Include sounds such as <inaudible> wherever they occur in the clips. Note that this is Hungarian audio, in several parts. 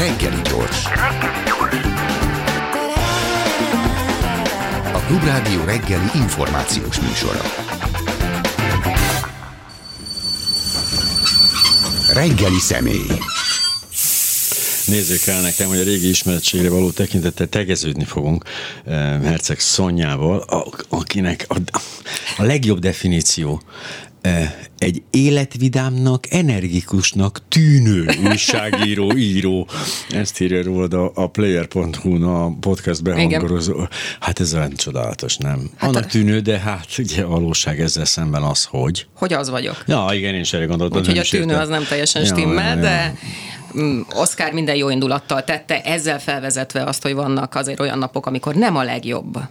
Reggeli gyors. A Klubrádió reggeli információs műsora. Reggeli személy. Nézzék el nekem, hogy a régi ismeretségre való tekintettel tegeződni fogunk eh, Herceg Szonyával, akinek a, a legjobb definíció egy életvidámnak, energikusnak tűnő újságíró, <laughs> író. Ezt írja róla a player.hu-n a podcast behangolózó. Hát ez olyan csodálatos, nem? Hát Annak a- tűnő, de hát ugye a valóság ezzel szemben az, hogy... Hogy az vagyok. Ja, igen, én is erre gondoltam. Úgyhogy a tűnő értem. az nem teljesen Ja, stimmel, ja, de Oscar minden jó indulattal tette, ezzel felvezetve azt, hogy vannak azért olyan napok, amikor nem a legjobban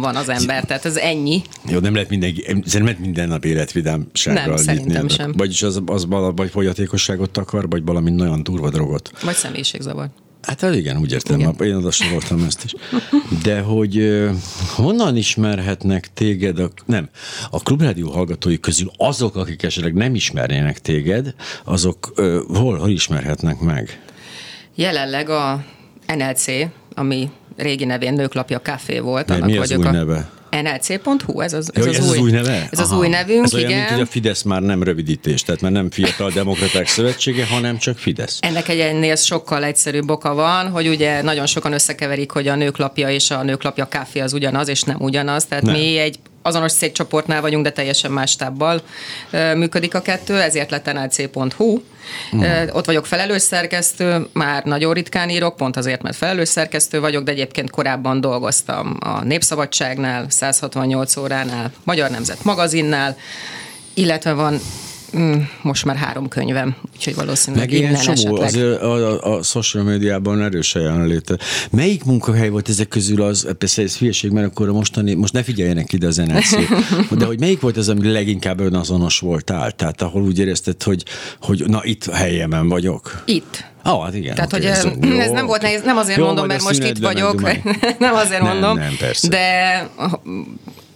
van az ember. Tehát ez ennyi. Jó, nem lehet mindenki, szerintem lehet minden nap életvidámsággal Nem, nyitni szerintem ebbe. sem. Vagyis az, az vala- vagy fogyatékosságot akar, vagy valami nagyon durva drogot. Vagy személyiségzavar. Hát igen, úgy értem, Igen. én oda voltam ezt is. De hogy honnan ismerhetnek téged, a, nem, a klubrádió hallgatói közül azok, akik esetleg nem ismernének téged, azok hol, hol ismerhetnek meg? Jelenleg a NLC, ami régi nevén Nőklapja Café volt. Mert annak mi az vagyok új a... neve? NLC.hu, ez az, Ez, ez, ez, az, új neve? Ez az Aha. új nevünk, ez olyan, igen. mint hogy a Fidesz már nem rövidítés, tehát már nem Fiatal Demokraták Szövetsége, hanem csak Fidesz. Ennek egy ennél sokkal egyszerűbb oka van, hogy ugye nagyon sokan összekeverik, hogy a nőklapja és a nőklapja kávé az ugyanaz, és nem ugyanaz. Tehát nem. mi egy azonos cégcsoportnál vagyunk, de teljesen más tábbal működik a kettő, ezért lett nlc.hu. Mm. Ott vagyok felelős szerkesztő, már nagyon ritkán írok, pont azért, mert felelős szerkesztő vagyok, de egyébként korábban dolgoztam a Népszabadságnál, 168 óránál, Magyar Nemzet magazinnál, illetve van most már három könyvem, úgyhogy valószínűleg Meg ilyen innen csomó, esetleg. azért a, a, a social médiában erős a jelenléte. Melyik munkahely volt ezek közül az, persze ez hülyeség, mert akkor a mostani, most ne figyeljenek ide az NLC, de hogy melyik volt az, ami leginkább önazonos voltál? Tehát ahol úgy érezted, hogy, hogy na itt a helyemen vagyok. Itt. Ah, hát igen. Tehát, oké, hogy ez, jó, ez nem volt nehéz, nem azért Jó, mondom, mert most itt vagyok, <laughs> nem azért Nem, mondom, nem, persze. de ah,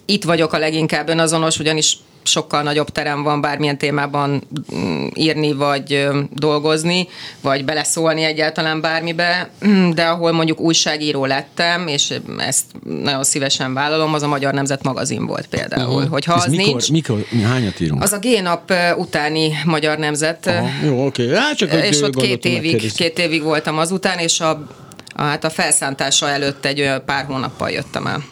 itt vagyok a leginkább önazonos, ugyanis sokkal nagyobb terem van bármilyen témában mm, írni, vagy dolgozni, vagy beleszólni egyáltalán bármibe, <clears throat> de ahol mondjuk újságíró lettem, és ezt nagyon szívesen vállalom, az a Magyar Nemzet magazin volt például. Hogyha Ez az mikor, nincs, mikor, hányat írunk? az a G-nap ö, utáni Magyar Nemzet Aha, jó, oké. Hát csak hogy és ott két évig, két évig voltam azután, és a, a, hát a felszántása előtt egy olyan pár hónappal jöttem el.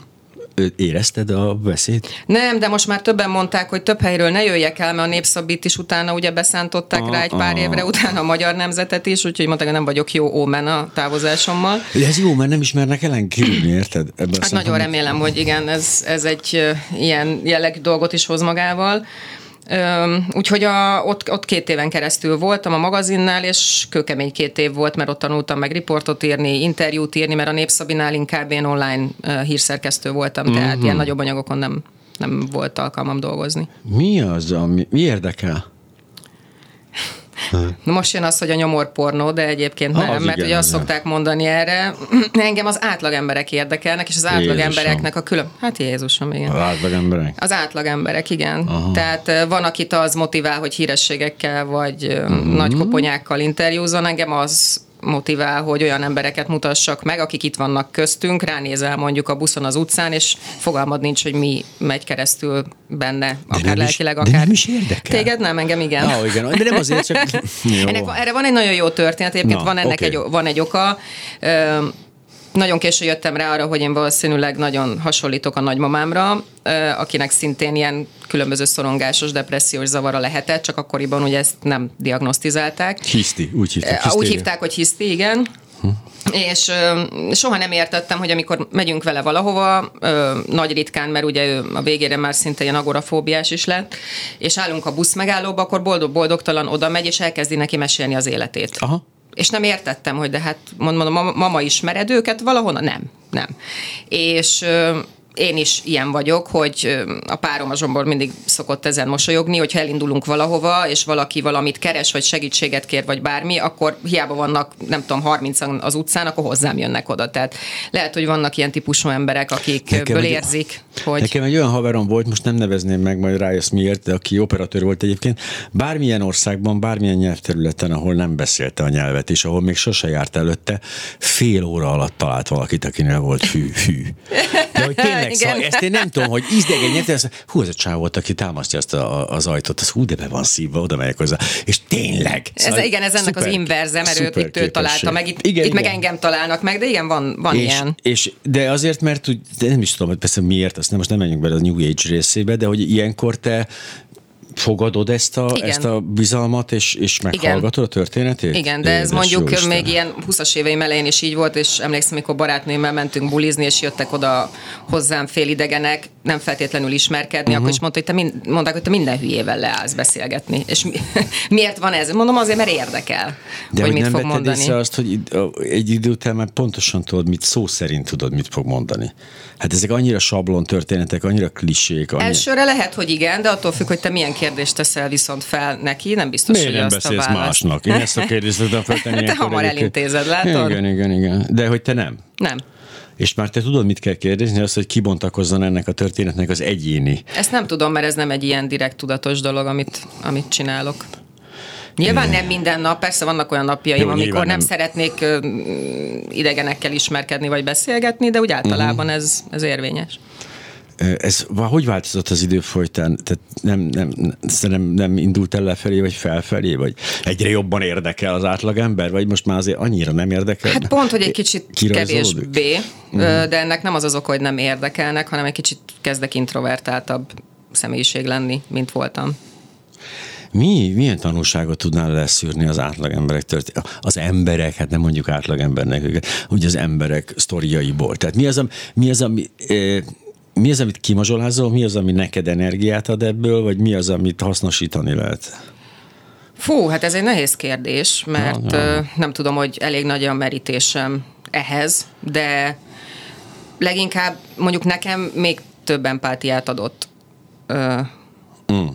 Érezted a veszélyt? Nem, de most már többen mondták, hogy több helyről ne jöjjek el, mert a Népszabit is utána ugye beszántották Ah, rá egy pár ah. évre, utána a Magyar Nemzetet is, úgyhogy mondták, hogy nem vagyok jó ómen a távozásommal. De ez jó, mert nem ismernek ellen kirúgni, érted? Ebben a Hát nagyon remélem, hogy igen, ez, ez egy ilyen jellegű dolgot is hoz magával. Úgyhogy a, ott, ott két éven keresztül voltam a magazinnál, és kőkemény két év volt, mert ott tanultam meg riportot írni, interjút írni, mert a Népszabinál inkább én online hírszerkesztő voltam, tehát Mhm. ilyen nagyobb anyagokon nem, nem volt alkalmam dolgozni. Mi az, ami, mi érdekel? Na most jön az, hogy a nyomorpornó, de egyébként nem, az mert igen, ugye azt igen. szokták mondani erre, <clears throat> engem az átlagemberek érdekelnek, és az átlagembereknek a külön... Hát Jézusom, igen. Az átlag emberek? Az átlag emberek, igen. Aha. Tehát van, akit az motivál, hogy hírességekkel vagy Mhm. uh-huh. nagy koponyákkal interjúzon, engem az motivál, hogy olyan embereket mutassak meg, akik itt vannak köztünk, ránézel mondjuk a buszon az utcán, és fogalmad nincs, hogy mi megy keresztül benne, akár nem is- lelkileg, de akár... nem is érdekel? Téged nem, engem igen. Ah, igen, de nem azért csak... <laughs> Ennek, erre van egy nagyon jó történet, egyébként Na, van ennek oké. egy, van egy oka. Ö, nagyon késő jöttem rá arra, hogy én valószínűleg nagyon hasonlítok a nagymamámra, akinek szintén ilyen különböző szorongásos, depressziós zavara lehetett, csak akkoriban ugye ezt nem diagnosztizálták. Hiszti, úgy hívták. Úgy hívták, hogy hiszti, igen. És ö, soha nem értettem, hogy amikor megyünk vele valahova, ö, nagy ritkán, mert ugye ő a végére már szinte ilyen agorafóbiás is lett, és állunk a busz megállóba, akkor boldog-boldogtalan oda megy, és elkezdi neki mesélni az életét. Aha. És nem értettem, hogy de hát mondom, mama, mama ismered őket valahonnan? Nem, nem. És én is ilyen vagyok, hogy a párom a zsombor mindig szokott ezen mosolyogni, hogyha elindulunk valahova, és valaki valamit keres, vagy segítséget kér, vagy bármi, akkor hiába vannak, nem tudom, 30 az utcán, akkor hozzám jönnek oda. Tehát lehet, hogy vannak ilyen típusú emberek, akikből érzik, hogy... Nekem egy olyan haverom volt, most nem nevezném meg, majd rájössz miért, de aki operatőr volt egyébként, bármilyen országban, bármilyen nyelvterületen, ahol nem beszélte a nyelvet, és ahol még sose járt előtte, fél óra alatt talált valakit, akinél volt hű, hű. De hogy tényleg, szóval ezt én nem tudom, hogy ízdegen nyert, ez, hú, ez a csáv volt, aki támasztja azt a, az ajtót, az hú, de be van szívva, oda megyek hozzá. És tényleg. Szóval ez, igen, ez ennek szuper, az inverze, mert őt, itt ő találta meg, itt, igen, itt igen. meg engem találnak meg, de igen, van, van és, ilyen. És, de azért, mert de nem is tudom, hogy persze miért, azt nem, most nem menjünk bele a New Age részébe, de hogy ilyenkor te fogadod ezt a, ezt a bizalmat, és, és meghallgatod Igen. a történetét? Igen, de ez mondjuk még ilyen 20-as éveim elején is így volt, és emlékszem, amikor barátnőmmel mentünk bulizni, és jöttek oda hozzám félidegenek, nem feltétlenül ismerkedni, uh-huh. akkor is mondta, hogy te mind, mondták, hogy te minden hülyével leállsz beszélgetni. És mi, <laughs> miért van ez? Mondom azért, mert érdekel, De hogy, hogy mit nem fog mondani. azt, hogy egy idő után már pontosan tudod, mit szó szerint tudod, mit fog mondani. Hát ezek annyira sablon történetek, annyira klisék. Annyira... Elsőre lehet, hogy igen, de attól függ, hogy te milyen kérdést teszel viszont fel neki, nem biztos, Miért hogy nem azt a választ. másnak? Én ezt a kérdést tudom feltenni. <laughs> te hamar elintézed, látod? Igen, igen, igen. De hogy te nem. Nem. És már te tudod, mit kell kérdezni, az, hogy kibontakozzon ennek a történetnek az egyéni. Ezt nem tudom, mert ez nem egy ilyen direkt tudatos dolog, amit, amit csinálok. Nyilván nem minden nap, persze vannak olyan napjaim, Jó, amikor nem, nem szeretnék idegenekkel ismerkedni vagy beszélgetni, de úgy általában uh-huh. ez, ez érvényes. Ez hogy változott az idő folytán? Tehát nem, nem, nem, nem indult el lefelé, vagy felfelé, vagy egyre jobban érdekel az átlagember, vagy most már azért annyira nem érdekel? Hát pont, hogy egy kicsit kevésbé, uh-huh. de ennek nem az az oka, hogy nem érdekelnek, hanem egy kicsit kezdek introvertáltabb személyiség lenni, mint voltam. Mi, milyen tanulságot tudnál leszűrni az átlagemberek történet? Az emberek, hát nem mondjuk átlagembernek őket, úgy az emberek sztoriaiból. Tehát mi az, mi az ami... Mi az, amit kimazsolázol, mi az, ami neked energiát ad ebből, vagy mi az, amit hasznosítani lehet? Fú, hát ez egy nehéz kérdés, mert na, na. nem tudom, hogy elég nagy a merítésem ehhez, de leginkább mondjuk nekem még több empátiát adott mm.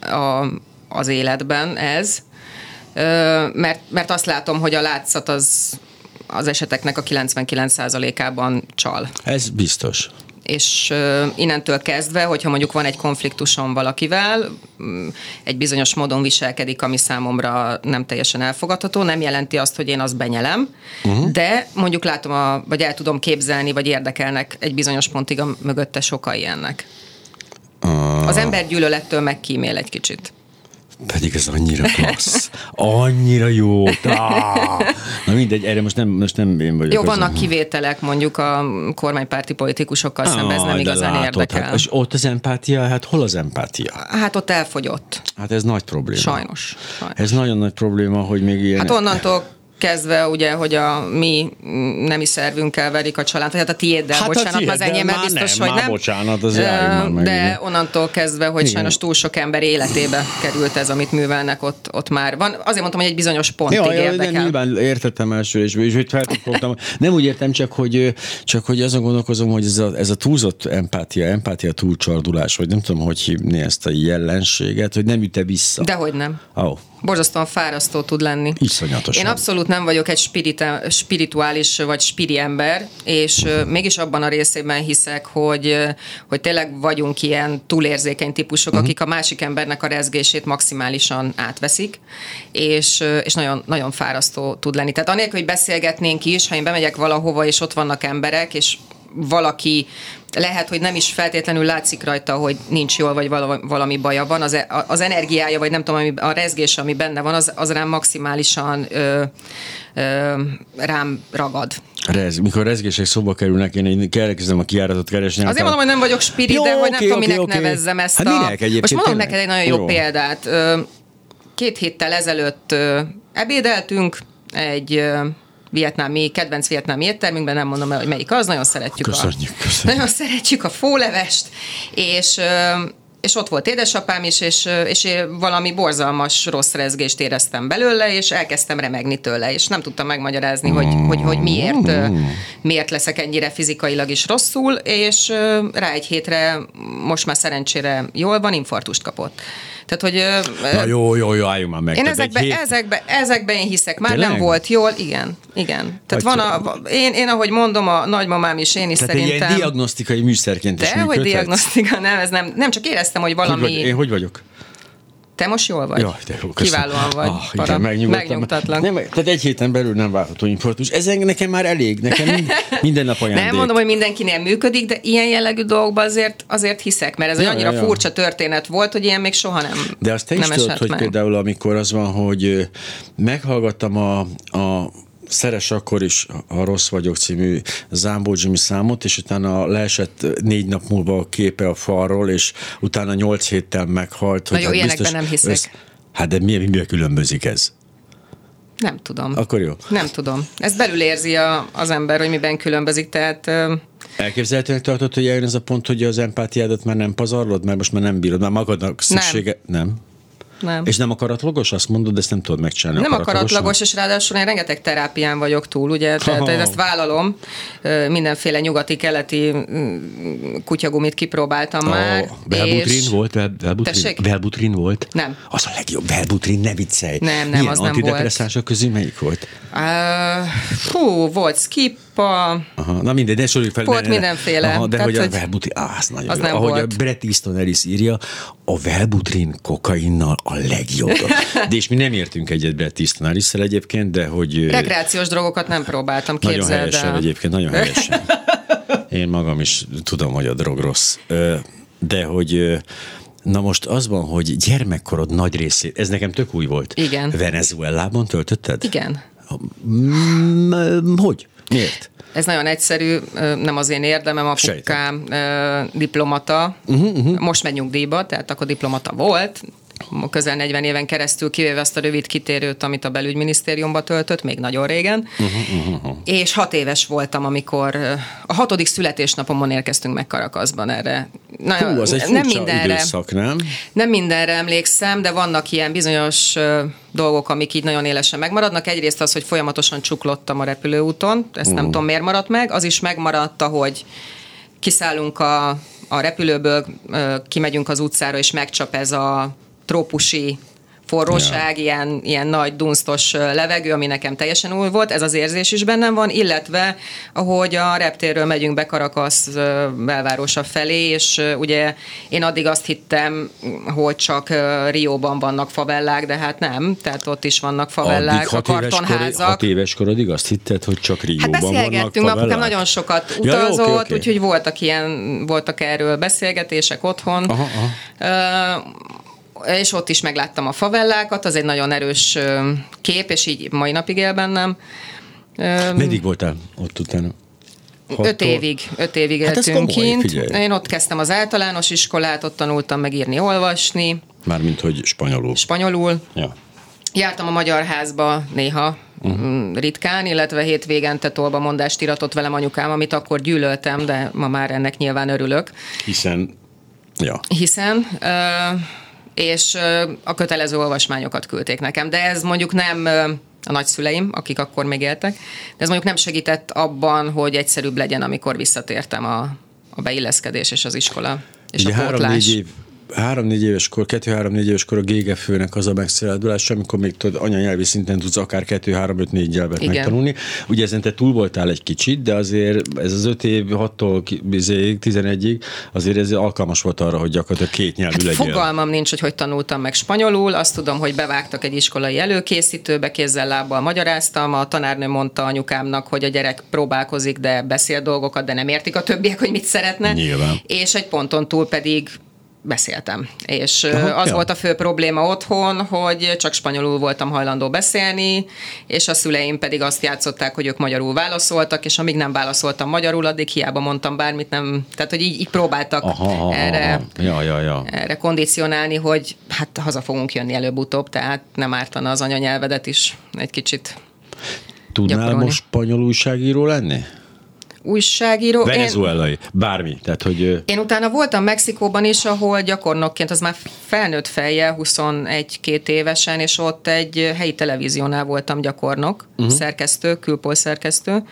a, az életben ez, mert, mert azt látom, hogy a látszat az az eseteknek a 99%-ában csal. Ez biztos és innentől kezdve, hogyha mondjuk van egy konfliktusom valakivel, mm, egy bizonyos módon viselkedik, ami számomra nem teljesen elfogadható, nem jelenti azt, hogy én azt benyelem, uh-huh. de mondjuk látom, a, vagy el tudom képzelni, vagy érdekelnek egy bizonyos pontig a mögötte sokai ennek. Uh. Az ember gyűlölettől megkímél egy kicsit. Pedig ez annyira klassz. Annyira jó. Na mindegy, erre most nem, most nem én vagyok. Jó, vannak kivételek, mondjuk a kormánypárti politikusokkal ah, szemben ez nem igazán látod, érdekel. Hát, és ott az empátia, hát hol az empátia? Hát ott elfogyott. Hát ez nagy probléma. Sajnos. sajnos. Ez nagyon nagy probléma, hogy még ilyen... Hát onnantól kezdve ugye, hogy a mi nemi szervünkkel verik a család, hát a tiéddel, hát bocsánat, tiéd, az enyémmel biztos, nem, hogy nem. bocsánat, az uh, De onnantól kezdve, hogy Igen. sajnos túl sok ember életébe került ez, amit művelnek ott, ott már van. Azért mondtam, hogy egy bizonyos pontig ja, érdekel. Ja, nyilván értettem első, és, és hogy feltudtam. Nem úgy értem, csak hogy, csak hogy azon gondolkozom, hogy ez a, ez a túlzott empátia, empátia túlcsardulás, vagy nem tudom, hogy hívni ezt a jelenséget, hogy nem üte vissza. Dehogy nem. Oh borzasztóan fárasztó tud lenni. Iszonyatosan. Én abszolút nem vagyok egy spirita, spirituális vagy spiri ember, és uh, mégis abban a részében hiszek, hogy, hogy tényleg vagyunk ilyen túlérzékeny típusok, uh-huh. akik a másik embernek a rezgését maximálisan átveszik, és, és nagyon, nagyon fárasztó tud lenni. Tehát anélkül, hogy beszélgetnénk is, ha én bemegyek valahova, és ott vannak emberek, és valaki lehet, hogy nem is feltétlenül látszik rajta, hogy nincs jól, vagy valami baja van, az, e- az energiája, vagy nem tudom, a rezgés, ami benne van, az, az rám maximálisan ö, ö, rám ragad. Rez, mikor rezgések szóba kerülnek, én elkezdem a kiáratot keresni. Azért mondom, hogy nem vagyok spirit, jó, de hogy okay, nem tudom, okay, minek okay. nevezzem ezt hát a... Most mondom neked egy nagyon jó, jó példát. Két héttel ezelőtt ebédeltünk egy vietnámi, kedvenc vietnámi éttermünkben, nem mondom el, hogy melyik az, nagyon szeretjük, köszönjük, a, köszönjük. nagyon szeretjük a fólevest, és és ott volt édesapám is, és, és én valami borzalmas rossz rezgést éreztem belőle, és elkezdtem remegni tőle, és nem tudtam megmagyarázni, hogy, hogy, hogy miért, miért leszek ennyire fizikailag is rosszul, és rá egy hétre most már szerencsére jól van, infartust kapott. Tehát, hogy Na jó, jó, jó, álljunk már meg. én Tehát egy ezekbe, hét- ezekbe, ezekbe én hiszek. Már Tényleg? nem volt jól, igen, igen. Tehát van a, én, én, ahogy mondom, a nagymamám is, én is Tehát szerintem. ilyen diagnosztikai műszerként is de, hogy működhet? diagnosztika, nem, ez nem, nem csak éreztem, hogy Hogy valami... vagy, én hogy vagyok? Te most jól vagy? Jaj, de jó. Kiválóan vagy. Ah, para. igen, megnyugodtam. Megnyugtatlak. Nem, tehát egy héten belül nem várható infarktus. Ez nekem már elég, nekem mind, <laughs> minden nap ajándék. Nem mondom, hogy mindenkinél működik, de ilyen jellegű dolgokban azért, azért hiszek, mert ez egy Ja, annyira ja, ja. furcsa történet volt, hogy ilyen még soha nem De azt te is tudod, hogy meg. például amikor az van, hogy meghallgattam a, a Szeres akkor is, ha rossz vagyok című Zámbó Jimmy számot, és utána leesett négy nap múlva a képe a falról, és utána nyolc héttel meghalt. Na hogy jó, ilyenekben nem hiszek. hát de mi, mivel különbözik ez? Nem tudom. Akkor jó. Nem tudom. Ezt belül érzi a, az ember, hogy miben különbözik, tehát Elképzelhetőnek tartott, hogy eljön ez a pont, hogy az empátiádat már nem pazarlod, mert most már nem bírod, már magadnak szüksége... Nem. nem. Nem. És nem akaratlagos? Azt mondod, de ezt nem tudod megcsinálni Nem akaratlagos, és ráadásul én rengeteg terápián vagyok túl, ugye, tehát Ha-ha. ezt vállalom, mindenféle nyugati-keleti mm, kutyagumit kipróbáltam már. A Velbutrin és- volt? Tessék? Velbutrin volt? Nem. Az a legjobb. Velbutrin, ne viccelj. Nem, nem, Milyen az nem antidepresszánsok közül melyik volt? Uh, fú, volt skippa, Aha, na mindegy, de soroljuk fel. Volt ne- ne- ne. mindenféle. Aha, de Tehát, hogy a Velbutrin, á, az nagyon az jó. nem Ahogy volt. a Bret Easton Ellis írja, a Velbutrin kokainnal a legjobb. <laughs> de és mi nem értünk egyet Bret Easton ellis egyébként, de hogy... rekreációs drogokat nem próbáltam, Nagyon képzeld helyesen el. egyébként, nagyon helyesen. <laughs> Én magam is tudom, hogy a drog rossz. De hogy Na most az van, hogy gyermekkorod nagy részét, ez nekem tök új volt. Igen. Venezuelában töltötted? Igen. Hogy? Miért? Ez nagyon egyszerű, nem az én érdemem, apukám ö, diplomata, uh-huh, uh-huh. most megy nyugdíjba, tehát akkor diplomata volt, közel 40 éven keresztül, kivéve azt a rövid kitérőt, amit a belügyminisztériumba töltött, még nagyon régen. Uh-huh, uh-huh. És hat éves voltam, amikor a hatodik születésnapomon érkeztünk meg Karakaszban erre. Na, Hú, az egy nem mindenre, időszak, nem? nem mindenre emlékszem, de vannak ilyen bizonyos dolgok, amik így nagyon élesen megmaradnak. Egyrészt az, hogy folyamatosan csuklottam a repülőúton, ezt nem tudom miért maradt meg. Az is megmaradt, hogy kiszállunk a, a repülőből, kimegyünk az utcára, és megcsap ez a trópusi forróság, ja. ilyen, ilyen nagy dunsztos levegő, ami nekem teljesen új volt, ez az érzés is bennem van, illetve ahogy a reptérről megyünk be Caracas ö, belvárosa felé, és ugye én addig azt hittem, hogy csak Rióban vannak favellák, de hát nem, tehát ott is vannak favellák, a hat korod, kartonházak. hat éves korodig azt hitted, hogy csak Hát Rióban vannak beszélgettünk, mert apukám nagyon sokat Ja, utazott, oké, oké. úgyhogy voltak ilyen, voltak erről beszélgetések otthon. Aha, aha. És ott is megláttam a favellákat, az egy nagyon erős kép, és így mai napig él bennem. Meddig voltál ott utána? Öt évig, öt évig Hát éltünk komoly, kint. figyelj. Én ott kezdtem az általános iskolát, ott tanultam meg írni, olvasni, Mármint, hogy spanyolul. spanyolul. Ja. Jártam a magyar házba néha, uh-huh. ritkán, illetve hétvégente tolba mondást iratott velem anyukám, amit akkor gyűlöltem, de ma már ennek nyilván örülök. Hiszen, ja. Hiszen, ö, és a kötelező olvasmányokat küldték nekem, de ez mondjuk nem a nagyszüleim, akik akkor még éltek, de ez mondjuk nem segített abban, hogy egyszerűbb legyen, amikor visszatértem a, a beilleszkedés és az iskola és Ugye a három-négy év, három-négy éves kor, kettő-három-négy éves kor a gégefőnek az a megszereldulása, amikor még tudod, anyanyelvi szinten tudsz akár kettő, három, öt, négy nyelvet Igen. megtanulni. Ugye ezen te túl voltál egy kicsit, de azért ez az öt év, 6-tól ki- bizéig, 11-ig, azért ez alkalmas volt arra, hogy gyakorlatilag két nyelvű Hát legyél. fogalmam nincs, hogy hogy tanultam meg spanyolul. Azt tudom, hogy bevágtak egy iskolai előkészítőbe, kézzel lábbal magyaráztam. A tanárnő mondta anyukámnak, hogy a gyerek próbálkozik, de beszél dolgokat, de nem értik a többiek, hogy mit szeretne. Nyilván. És egy ponton túl pedig beszéltem. És Aha, az ja. volt a fő probléma otthon, hogy csak spanyolul voltam hajlandó beszélni, és a szüleim pedig azt játszották, hogy ők magyarul válaszoltak, és amíg nem válaszoltam magyarul, addig hiába mondtam bármit, nem, tehát hogy így, így próbáltak Aha, aha, erre, aha. Ja, ja, ja. erre kondicionálni, hogy hát haza fogunk jönni előbb-utóbb, tehát nem ártana az anyanyelvedet is egy kicsit. Tudnál gyakorolni. most spanyol újságíró lenni? Újságíró. Venezuelai, bármi. Tehát, hogy... Én utána voltam Mexikóban is, ahol gyakornokként, az már felnőtt feje, 21-2 évesen, és ott egy helyi televíziónál voltam gyakornok, uh-huh. szerkesztő, külpol szerkesztő,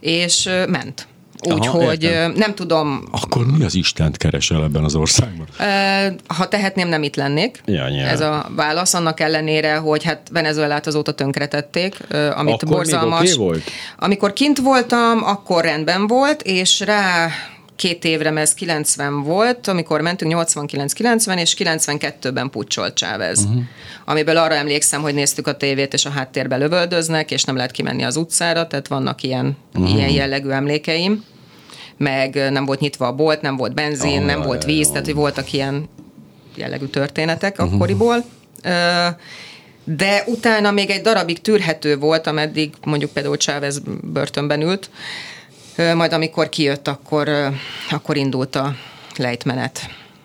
és ment. Úgyhogy nem tudom. Akkor mi az Istent keresel ebben az országban? Ha tehetném, nem itt lennék. Ja, Ez a válasz, annak ellenére, hogy hát Venezuelát azóta tönkretették, amit akkor borzalmas. Még okay volt? Amikor kint voltam, akkor rendben volt, és rá két évre, mert ez 90 volt, amikor mentünk 89-90, és 92-ben pucsolt Chávez. Uh-huh. Amiből arra emlékszem, hogy néztük a tévét, és a háttérbe lövöldöznek, és nem lehet kimenni az utcára, tehát vannak ilyen, uh-huh. ilyen jellegű emlékeim meg nem volt nyitva a bolt, nem volt benzin, oh, nem volt víz, tehát hogy voltak ilyen jellegű történetek uh-huh. akkoriból. De utána még egy darabig tűrhető volt, ameddig mondjuk például Chávez börtönben ült, majd amikor kijött, akkor, akkor indult a lejtmenet.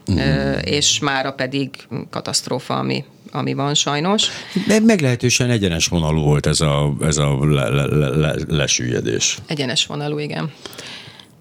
Uh-huh. És mára pedig katasztrófa, ami, ami van sajnos. De meglehetősen egyenes vonalú volt ez a, ez a le, le, le, lesüllyedés. Egyenes vonalú, igen.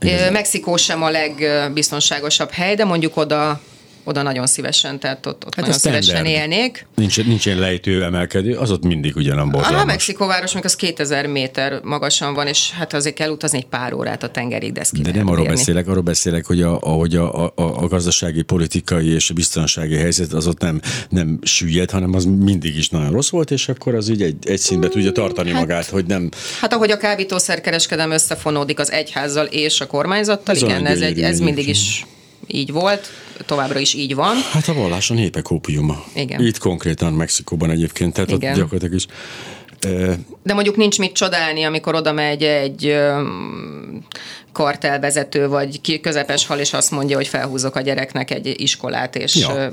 Igen. Mexikó sem a legbiztonságosabb hely, de mondjuk oda oda nagyon szívesen, tehát ott, ott hát nagyon szívesen élnék. Nincs, nincs ilyen lejtő emelkedő, az ott mindig ugyanan borzalmas. A Mexikóváros még az 2000 méter magasan van, és hát azért kell utazni egy pár órát a tengerig, de De nem arról beszélek, arról beszélek, hogy a, ahogy a, a, a gazdasági, politikai és a biztonsági helyzet az ott nem, nem süllyed, hanem az mindig is nagyon rossz volt, és akkor az így egy, egy színbe tudja tartani hát, magát, hogy nem... Hát ahogy a kábítószerkereskedem összefonódik az egyházzal és a kormányzattal, ez igen, ez, egy, ez mindig is így volt, továbbra is így van. Hát a vallás a népek ópiuma. Igen. Itt konkrétan Mexikóban egyébként, tehát Igen. ott gyakorlatilag is. De mondjuk nincs mit csodálni, amikor oda megy egy kartelvezető, vagy közepes hal, és azt mondja, hogy felhúzok a gyereknek egy iskolát, és, ja.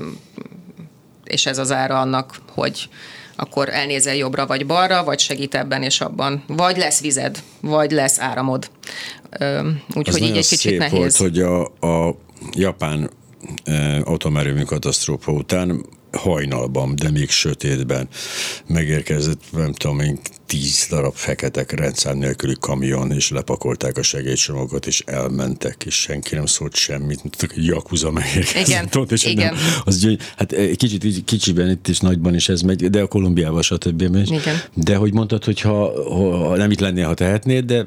és ez az ára annak, hogy akkor elnézel jobbra vagy balra, vagy segít ebben és abban. Vagy lesz vized, vagy lesz áramod. Úgyhogy így egy kicsit szép nehéz. volt, hogy a, a japán atomerőmű katasztrófa után hajnalban, de még sötétben megérkezett, nem tudom én, tíz darab fekete rendszám nélküli kamion, és lepakolták a segélycsomagot, és elmentek, és senki nem szólt semmit, mint egy jakuza megérkezett. Igen, ott, és igen. Nem, az, hát kicsit kicsiben itt is nagyban is ez megy, de a Kolumbiával stb. Igen. De hogy mondtad, hogy ha, ha nem itt lennél, ha tehetnéd, de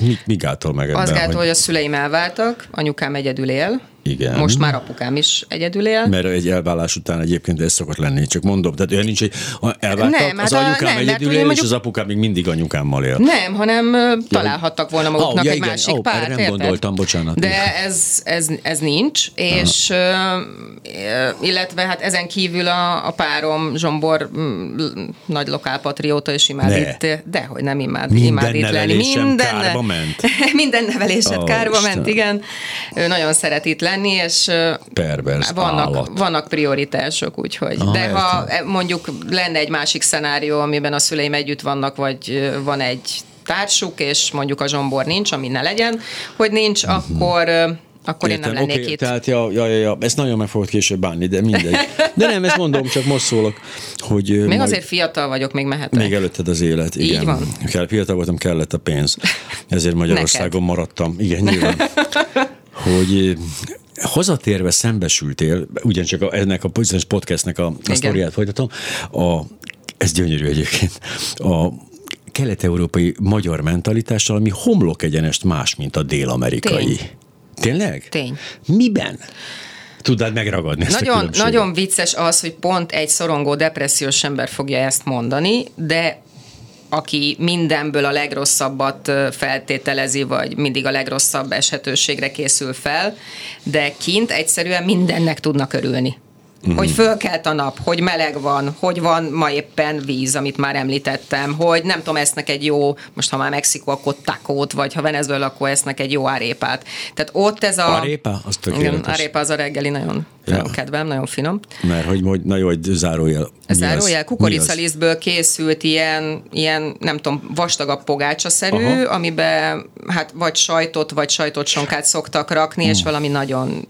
mi, mi gátol meg ebben? Az gátol, hogy... hogy a szüleim elváltak, anyukám egyedül él, igen. Most már apukám is egyedül él. Mert egy elvállás után egyébként ez szokott lenni, csak mondom, tehát olyan nincs, hogy elváltak, nem, az hát anyukám nem, egyedül él, mondjuk... és az apukám még mindig anyukámmal él. Nem, hanem találhattak volna maguknak oh, ja, egy igen. másik oh, párt. nem érted? gondoltam, bocsánat. De ez, ez, ez nincs, és Aha. illetve hát ezen kívül a, a párom Zsombor nagy lokálpatrióta, és imád ne. itt, de hogy nem imád, Minden imád itt lenni. Minden kárba ment. <laughs> Minden nevelésed oh, kárba Isten. ment, igen. Ő nagyon szeret itt lenni lenni, és Pervers vannak, állat. vannak prioritások, úgyhogy. Ah, De ha e, mondjuk lenne egy másik szenárió, amiben a szüleim együtt vannak, vagy van egy társuk, és mondjuk a zsombor nincs, ami ne legyen, hogy nincs, uh-huh. akkor akkor Értem, én nem lennék okay, itt. Tehát, ja, ja, ja, ja, ezt nagyon meg fogod később bánni, de mindegy. De nem, ezt mondom, csak most szólok, hogy... Még majd... azért fiatal vagyok, még mehetek. Még előtted az élet, igen. Így van. Kell, fiatal voltam, kellett a pénz. Ezért <laughs> Magyarországon Neked. maradtam. Igen, nyilván. <laughs> hogy Hazatérve szembesültél, ugyancsak ennek a bizonyos podcastnek a, a sztoriát folytatom, a, ez gyönyörű egyébként, a kelet-európai magyar mentalitással, ami homlok egyenest más, mint a dél-amerikai. Tény. Tényleg? Tény. Miben? Tudnád megragadni ezt nagyon, a Nagyon vicces az, hogy pont egy szorongó, depressziós ember fogja ezt mondani, de aki mindenből a legrosszabbat feltételezi, vagy mindig a legrosszabb eshetőségre készül fel, de kint egyszerűen mindennek tudnak örülni. Uh-huh. Hogy fölkelt a nap, hogy meleg van, hogy van ma éppen víz, amit már említettem, hogy nem tudom, esznek egy jó, most ha már Mexikó, akkor takót, vagy ha Venezuela, akkor esznek egy jó árépát. Tehát ott ez a... Arépa? Az tökéletes. Igen, arépa az a reggeli, nagyon, ja. kedvem, nagyon finom. Mert hogy, hogy na jó, hogy zárójel. Zárójel, kukoricalisztből készült ilyen, ilyen, nem tudom, vastagabb pogácsaszerű, Aha. amiben hát vagy sajtot, vagy sajtot sonkát szoktak rakni, hmm. és valami nagyon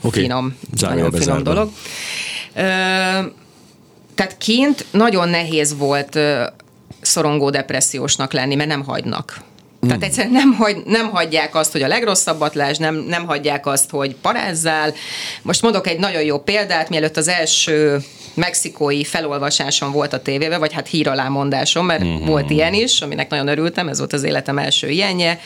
okay. finom, nagyon finom dolog. Tehát kint nagyon nehéz volt szorongó depressziósnak lenni, mert nem hagynak. Tehát egyszerűen nem, hagy, nem hagyják azt, hogy a legrosszabbat lásd, nem, nem hagyják azt, hogy parázzál. Most mondok egy nagyon jó példát, mielőtt az első mexikói felolvasásom volt a tévébe, vagy hát híralámondásom, mert uh-huh. volt ilyen is, aminek nagyon örültem, ez volt az életem első ilyenje.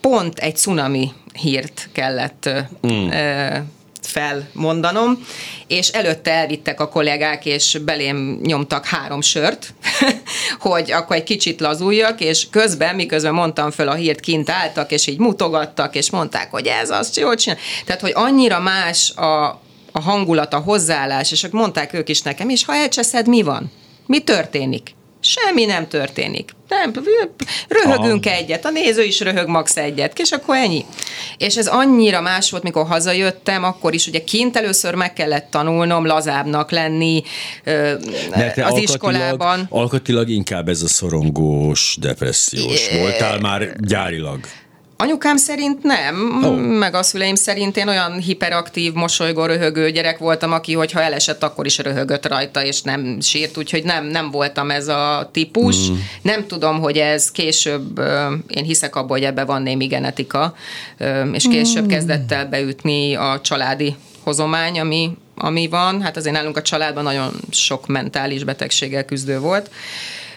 Pont egy cunami hírt kellett uh felmondanom, és előtte elvittek a kollégák, és belém nyomtak három sört, <laughs> hogy akkor egy kicsit lazuljak, és közben, miközben mondtam föl a hírt, kint álltak, és így mutogattak, és mondták, hogy ez az, jól csinál. Tehát, hogy annyira más a, a hangulat, a hozzáállás, és mondták ők is nekem, és ha elcseszed, mi van? Mi történik? Semmi nem történik. Nem, röhögünk ah. egyet, a néző is röhög max egyet, és akkor ennyi. És ez annyira más volt, mikor hazajöttem, akkor is ugye kint először meg kellett tanulnom lazábbnak lenni ö, az alkatilag, iskolában. Alkatilag inkább ez a szorongós, depressziós. Voltál már gyárilag? Anyukám szerint nem, oh. meg a szüleim szerint én olyan hiperaktív, mosolygó, röhögő gyerek voltam, aki, hogyha elesett, akkor is röhögött rajta, és nem sírt, úgyhogy nem, nem voltam ez a típus. Mm. Nem tudom, hogy ez később, én hiszek abban, hogy ebbe van némi genetika, és később mm. kezdett el beütni a családi hozomány, ami, ami van. Hát azért nálunk a családban nagyon sok mentális betegséggel küzdő volt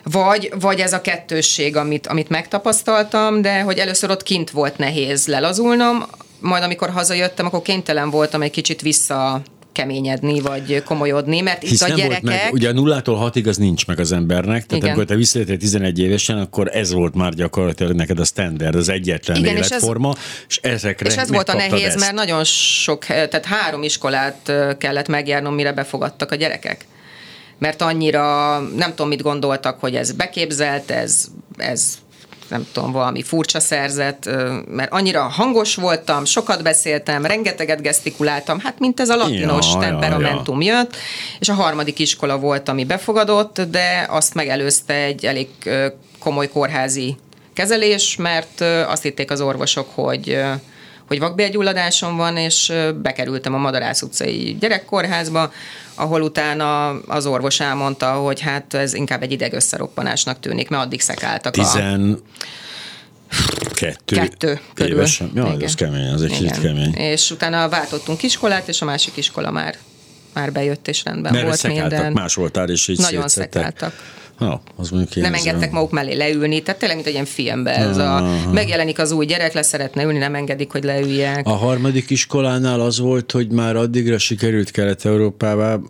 vagy, vagy ez a kettősség, amit, amit megtapasztaltam, de hogy először ott kint volt nehéz lelazulnom, majd amikor hazajöttem, akkor kénytelen voltam egy kicsit vissza keményedni, vagy komolyodni, mert Hisz itt a gyerekek... Volt meg, ugye nullától hatig az nincs meg az embernek, tehát Igen. amikor te visszajöttél 11 évesen, akkor ez volt már gyakorlatilag neked a standard, az egyetlen Igen, életforma, és, ez, és ezekre És ez volt a nehéz, ezt. mert nagyon sok, tehát három iskolát kellett megjárnom, mire befogadtak a gyerekek mert annyira nem tudom, mit gondoltak, hogy ez beképzelt, ez, ez nem tudom, valami furcsa szerzet, mert annyira hangos voltam, sokat beszéltem, rengeteget gesztikuláltam, hát mint ez a latinos ja, temperamentum ja, ja. jött, és a harmadik iskola volt, ami befogadott, de azt megelőzte egy elég komoly kórházi kezelés, mert azt hitték az orvosok, hogy hogy vakbélgyulladásom van, és bekerültem a Madarász utcai gyerekkórházba, ahol utána az orvos elmondta, hogy hát ez inkább egy idegösszeroppanásnak tűnik, mert addig szekáltak Tizen... a... Kettő, Kettő körül. Évesen? Ja, Igen. ez kemény, az egy kicsit kemény. És utána váltottunk iskolát, és a másik iskola már már bejött, és rendben Mert volt minden. más voltál, és így Nagyon szekáltak. Ha, az nem engedtek maguk mellé leülni, tehát tényleg, mint egy ilyen filmben. Ez a, megjelenik az új gyerek, le szeretne ülni, nem engedik, hogy leülják. A harmadik iskolánál az volt, hogy már addigra sikerült Kelet-Európába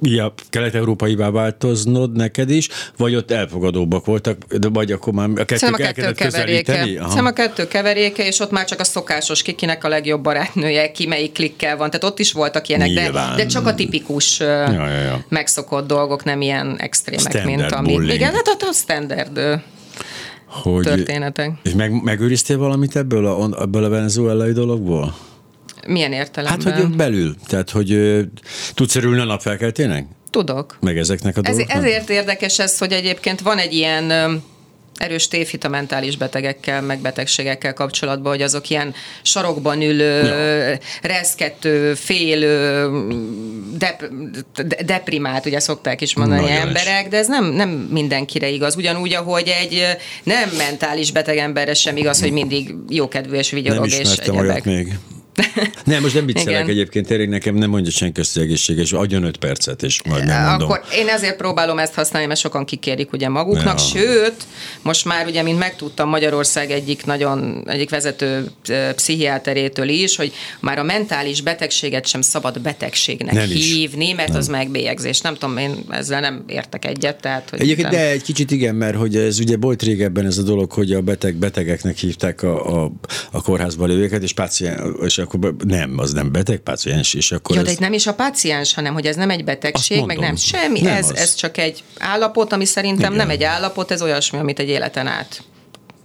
ja, kelet-európaivá változnod neked is, vagy ott elfogadóbbak voltak, de vagy akkor már a kettő, a kettő keveréke. Szerintem a kettő keveréke, és ott már csak a szokásos, kikinek a legjobb barátnője, ki melyik klikkel van. Tehát ott is voltak ilyenek, de, de csak a tipikus ja, ja, ja. megszokott dolgok, nem ilyen extrémek, standard mint ami. Bullying. Igen, hát a standard hogy, történetek. És meg, megőriztél valamit ebből a, ebből a venezuelai dologból? Milyen értelemben? Hát, hogy belül. Tehát, hogy tudsz örülni a napfelkeltének? Tudok. Meg ezeknek a Ez, dolgoknak? Ezért érdekes ez, hogy egyébként van egy ilyen erős tévhit a mentális betegekkel, meg betegségekkel kapcsolatban, hogy azok ilyen sarokban ülő, ja. reszkető, félő, dep, deprimált, ugye szokták is mondani Nagyon emberek, de ez nem, nem mindenkire igaz. Ugyanúgy, ahogy egy nem mentális beteg emberre sem igaz, hogy mindig jókedvű és vigyorog. Nem és egyebek. még. <laughs> nem, most nem viccelek egyébként, tényleg nekem nem mondja senki hogy egészséges, adjon öt percet, és majd nem mondom. Akkor én ezért próbálom ezt használni, mert sokan kikérik ugye maguknak, ja. sőt, most már ugye, mint megtudtam Magyarország egyik nagyon, egyik vezető pszichiáterétől is, hogy már a mentális betegséget sem szabad betegségnek nem hívni, is. mert nem. az megbélyegzés. Nem tudom, én ezzel nem értek egyet. Tehát, hogy Egyébként, nem... de egy kicsit igen, mert hogy ez ugye volt régebben ez a dolog, hogy a beteg betegeknek hívták a, a, a kórházba lévőket, és, páciens, és akkor nem, az nem beteg páciens, és akkor... Ez... de nem is a páciens, hanem hogy ez nem egy betegség, meg nem. semmi, nem ez, ez csak egy állapot, ami szerintem Igen. nem egy állapot, ez olyasmi, amit egy életen át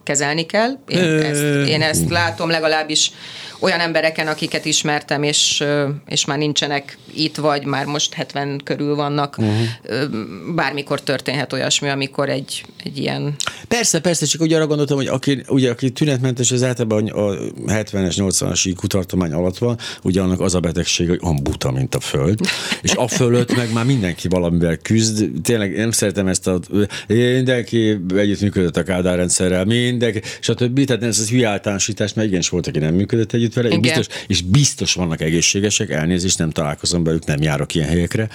kezelni kell. Én, ezt, én ezt látom legalábbis olyan embereken, akiket ismertem, és, és már nincsenek itt, vagy már most 70 körül vannak, uh-huh. bármikor történhet olyasmi, amikor egy, egy ilyen... Persze, persze, csak úgy arra gondoltam, hogy aki, ugye, aki tünetmentes, az általában a 70-es, 80-as kutartomány alatt van, ugye annak az a betegség, hogy olyan buta, mint a föld, és a fölött meg már mindenki valamivel küzd. Tényleg nem szeretem ezt a... Mindenki együttműködött a Kádár rendszerrel, mind endek, stb. Tehát ez az hülye általánosítás, mert igenis volt, aki nem működött együtt vele, Igen. biztos, és biztos vannak egészségesek, elnézést, nem találkozom velük, nem járok ilyen helyekre,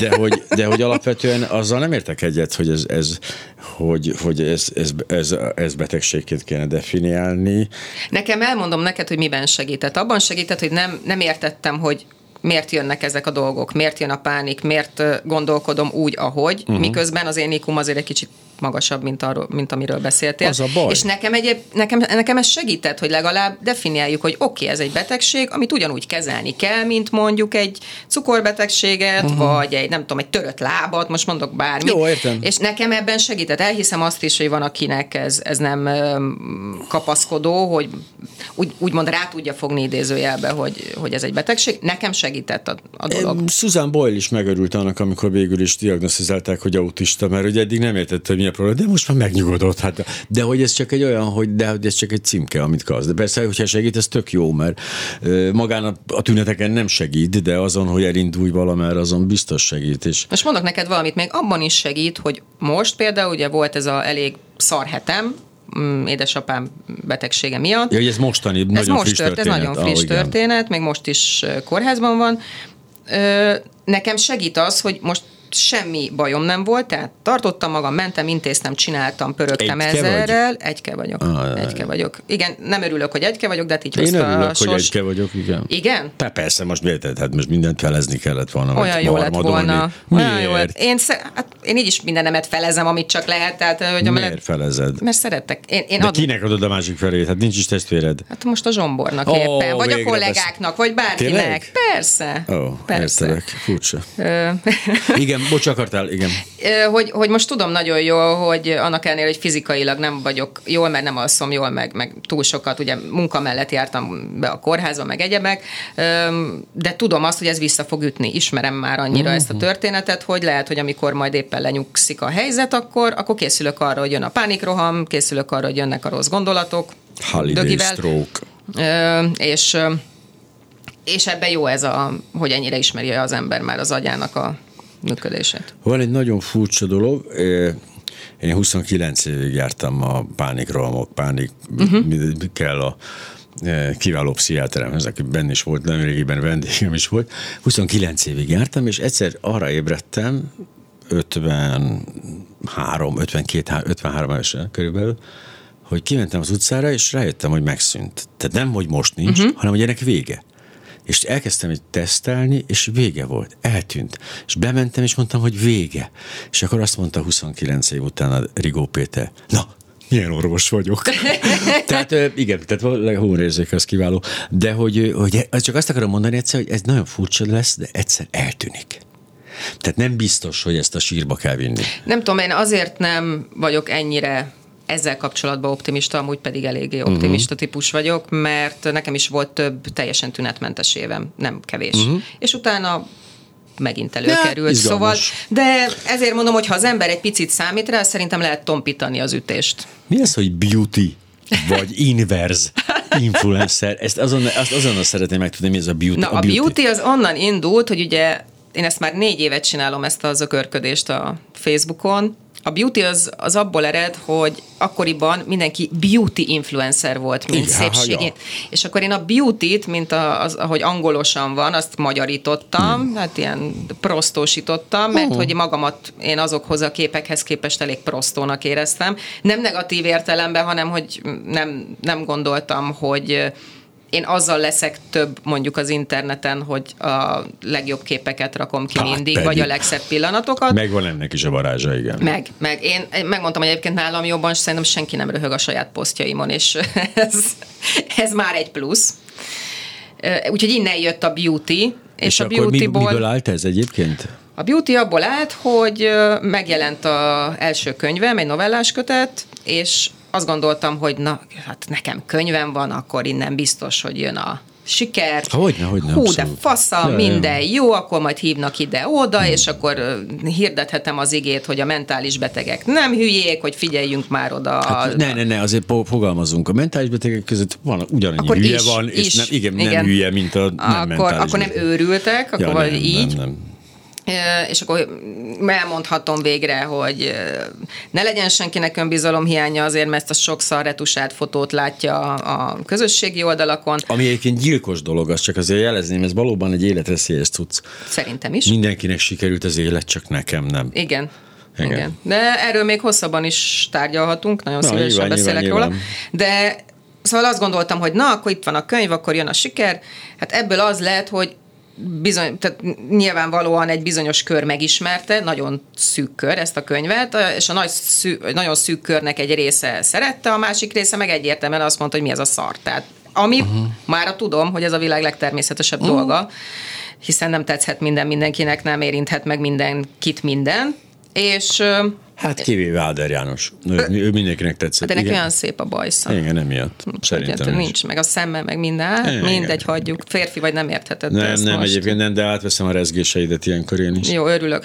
de hogy, de hogy alapvetően azzal nem értek egyet, hogy ez, ez hogy, hogy ez, ez, ez, ez betegségként kéne definiálni. Nekem elmondom neked, hogy miben segített. Abban segített, hogy nem, nem értettem, hogy miért jönnek ezek a dolgok, miért jön a pánik, miért gondolkodom úgy, ahogy, uh-huh. miközben az én azért egy kicsit magasabb, mint, arról, mint amiről beszéltél. Az a baj. És nekem, egyéb, nekem, nekem ez segített, hogy legalább definiáljuk, hogy oké, okay, ez egy betegség, amit ugyanúgy kezelni kell, mint mondjuk egy cukorbetegséget, uh-huh. vagy egy, nem tudom, egy törött lábat, most mondok bármit. Jó, értem. És nekem ebben segített. Elhiszem azt is, hogy van, akinek ez, ez nem kapaszkodó, hogy úgy, úgymond rá tudja fogni idézőjelbe, hogy, hogy ez egy betegség. Nekem segített a, a dolog. Susan Boyle is megörült annak, amikor végül is diagnosztizálták, hogy autista, mert ugye eddig nem értette, hogy mi a probléma, de most már megnyugodott. Hát, de hogy ez csak egy olyan, hogy de hogy ez csak egy címke, amit kapsz. De persze, hogyha segít, ez tök jó, mert magán a, a tüneteken nem segít, de azon, hogy elindulj valamerre, azon biztos segít. És Most mondok neked valamit, még abban is segít, hogy most például ugye volt ez a elég szar hetem, mm, édesapám betegsége miatt. ja, hogy ez mostani, ez nagyon most friss tört, ez történet. nagyon friss Ah, igen. történet, még most is kórházban van. Ö, Nekem segít az, hogy most semmi bajom nem volt, tehát tartottam magam, mentem, intéztem, csináltam, pörögtem Egyke vagy? ezerrel. Egyke vagyok. Ah, egyke vagyok. Igen, nem örülök, hogy egyke vagyok, de hát így Én hozta a örülök, hogy sors. egyke vagyok, igen. Igen? Te persze, most miért? Hát most mindent felezni kellett volna. vagy Olyan jó lett volna. Olyan jó Miért? lett. Én, hát én így is mindenemet felezem, amit csak lehet. Tehát, hogy Miért mellett, felezed? mert szerettek. Én, én De ad, kinek adod a másik felét? Hát nincs is testvéred. Hát most a Zsombornak Ó, éppen, vagy a kollégáknak, vagy bárkinek. Tényleg? Persze. Ó, persze. értelek. Furcsa. Igen, bocs, akartál, igen. Hogy, hogy most tudom nagyon jól, hogy annak ellenére, hogy fizikailag nem vagyok jól, mert nem alszom jól, meg, meg túl sokat, ugye munka mellett jártam be a kórházba, meg egyebek, de tudom azt, hogy ez vissza fog ütni. Ismerem már annyira ezt a történetet, hogy lehet, hogy amikor majd éppen lenyugszik a helyzet, akkor, akkor készülök arra, hogy jön a pánikroham, készülök arra, hogy jönnek a rossz gondolatok. Holiday dögivel. stroke. És, és ebben jó ez, a, hogy ennyire ismeri az ember már az agyának a működését. Van egy nagyon furcsa dolog. Én 29 évig jártam a pánikrohamok, pánik uh-huh. kell a kiváló pszichiáteremhez, aki benne is volt, nem régiben vendégem is volt. 29 évig jártam, és egyszer arra ébredtem, 53, 52, 53 évesen körülbelül, hogy kimentem az utcára, és rájöttem, hogy megszűnt. Tehát nem, hogy most nincs, uh-huh. hanem hogy ennek vége. És elkezdtem egy tesztelni, és vége volt. Eltűnt. És bementem, és mondtam, hogy vége. És akkor azt mondta 29 év után a Rigó Péter, na, milyen orvos vagyok. <laughs> tehát igen, tehát humorérzéke az kiváló. De hogy, hogy ez csak azt akarom mondani egyszer, hogy ez nagyon furcsa lesz, de egyszer eltűnik. Tehát nem biztos, hogy ezt a sírba kell vinni. Nem tudom, én azért nem vagyok ennyire ezzel kapcsolatban optimista, amúgy pedig eléggé Mhm. optimista uh-huh. típus vagyok, mert nekem is volt több teljesen tünetmentes évem, nem kevés. Uh-huh. És utána megint előkerült. Ja, szóval, de ezért mondom, hogy ha az ember egy picit számít rá, szerintem lehet tompítani az ütést. Mi az, hogy beauty? Vagy inverse influencer? Ezt azon, azt azonnal szeretném megtudni, mi ez a beauty. Na, a beauty az onnan indult, hogy ugye én ezt már négy évet csinálom, ezt az ökörködést a Facebookon. A beauty az, az abból ered, hogy akkoriban mindenki beauty influencer volt, mint Igen, szépség. ha, ja. És akkor én a beauty-t, mint a, az, ahogy angolosan van, azt magyarítottam, hmm. hát ilyen prostósítottam, mert Hmm. hogy magamat én azokhoz a képekhez képest elég prostónak éreztem. Nem negatív értelemben, hanem hogy nem, nem gondoltam, hogy én azzal leszek több mondjuk az interneten, hogy a legjobb képeket rakom ki Hát mindig, pedig. vagy a legszebb pillanatokat. Meg, Megvan ennek is a varázsa, igen. meg, meg. Én megmondtam, hogy egyébként nálam jobban, szerintem senki nem röhög a saját posztjaimon, és <laughs> ez, ez már egy plusz. Úgyhogy innen jött a beauty, és, És a akkor mi, beautyból... miből állt ez egyébként? A beauty abból állt, hogy megjelent a első könyvem, egy novellás kötet, és azt gondoltam, hogy na, hát nekem könyvem van, akkor innen biztos, hogy jön a siker. Hogyne, hogyne, Hú, de fasza, Ja, ja. minden jó, akkor majd hívnak ide-oda, és akkor hirdethetem az igét, hogy a mentális betegek nem hülyék, hogy figyeljünk már oda. Hát, ne, ne, ne, azért fogalmazunk. A mentális betegek között van ugyanannyi Akkor hülye is, van, és is, nem, igen, igen. nem hülye, mint a nem akkor, mentális akkor nem beteg. őrültek, akkor Ja, vagy nem, így. Nem, nem. És akkor elmondhatom végre, hogy ne legyen senkinek önbizalom hiánya azért, mert ezt a sokszor retusált fotót látja a közösségi oldalakon. Ami egyébként gyilkos dolog, az csak azért jelezném, ez valóban egy életveszélyes cucc. Szerintem is. Mindenkinek sikerült az élet, csak nekem nem. Igen. Igen. Igen. De erről még hosszabban is tárgyalhatunk, nagyon Na, szívesen nyilván, beszélek nyilván, róla. Nyilván. De Szóval azt gondoltam, hogy na, akkor itt van a könyv, akkor jön a siker. Hát ebből az lehet, hogy bizony, tehát nyilvánvalóan egy bizonyos kör megismerte, nagyon szűk kör ezt a könyvet, és a nagy szű, nagyon szűk körnek egy része szerette, a másik része meg egyértelműen azt mondta, hogy mi ez a szar. Tehát ami uh-huh. már tudom, hogy ez a világ legtermészetesebb uh-huh. dolga, hiszen nem tetszhet minden mindenkinek, nem érinthet meg mindenkit minden, és Hát kivéve Áder János. Ő, ő mindenkinek tetszett. De neki olyan szép a bajsza. Igen, emiatt. Szerintem nincs. nincs. Meg a szeme, meg minden. Igen, mindegy, igen. hagyjuk. Férfi vagy nem értheted. Nem, nem, most. egyébként nem, de átveszem a rezgéseidet ilyenkor én is. Jó, örülök.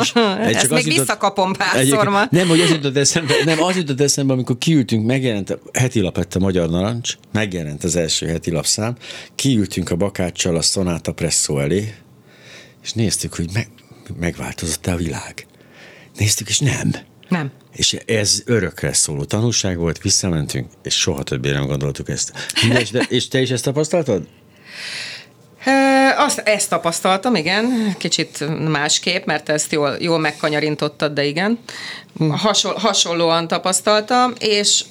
És <laughs> Ezt csak még jutott, visszakapom párszor ma. Nem, hogy az jutott eszembe, nem, az jutott eszembe, amikor kiültünk, megjelent a heti lap a Magyar Narancs, megjelent az első heti lapszám, kiültünk a bakáccsal a Sonata Presso elé, és néztük, hogy meg, megváltozott a világ Néztük, és nem. Nem. És ez örökre szóló tanulság volt, visszamentünk, és soha többé nem gondoltuk ezt. És, de, és te is ezt tapasztaltad? Azt, ezt tapasztaltam, igen, kicsit másképp, mert ezt jól, jól megkanyarintottad, de igen. Hasonl, hasonlóan tapasztaltam, és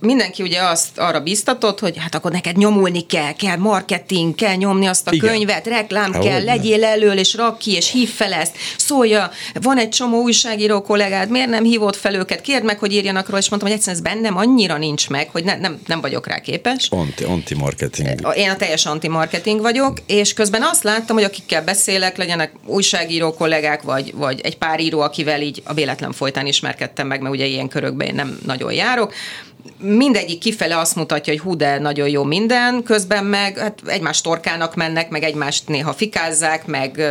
mindenki ugye azt arra biztatott, hogy hát akkor neked nyomulni kell, kell marketing, kell nyomni azt a Igen. könyvet, reklám Há, kell, legyél elől, és rak ki, és hív fel ezt, szólja, van egy csomó újságíró kollégád, miért nem hívott fel őket, kérd meg, hogy írjanak róla, és mondtam, hogy egyszerűen ez bennem annyira nincs meg, hogy ne, nem, nem vagyok rá képes. Anti, anti-marketing. Én a teljes anti-marketing vagyok, és közben azt láttam, hogy akikkel beszélek, legyenek újságíró kollégák, vagy, vagy egy pár író, akivel így a véletlen folytán ismerkedtem meg, mert ugye ilyen körökben én nem nagyon járok, mindegyik kifele azt mutatja, hogy hú, de nagyon jó minden, közben meg hát egymás torkának mennek, meg egymást néha fikázzák, meg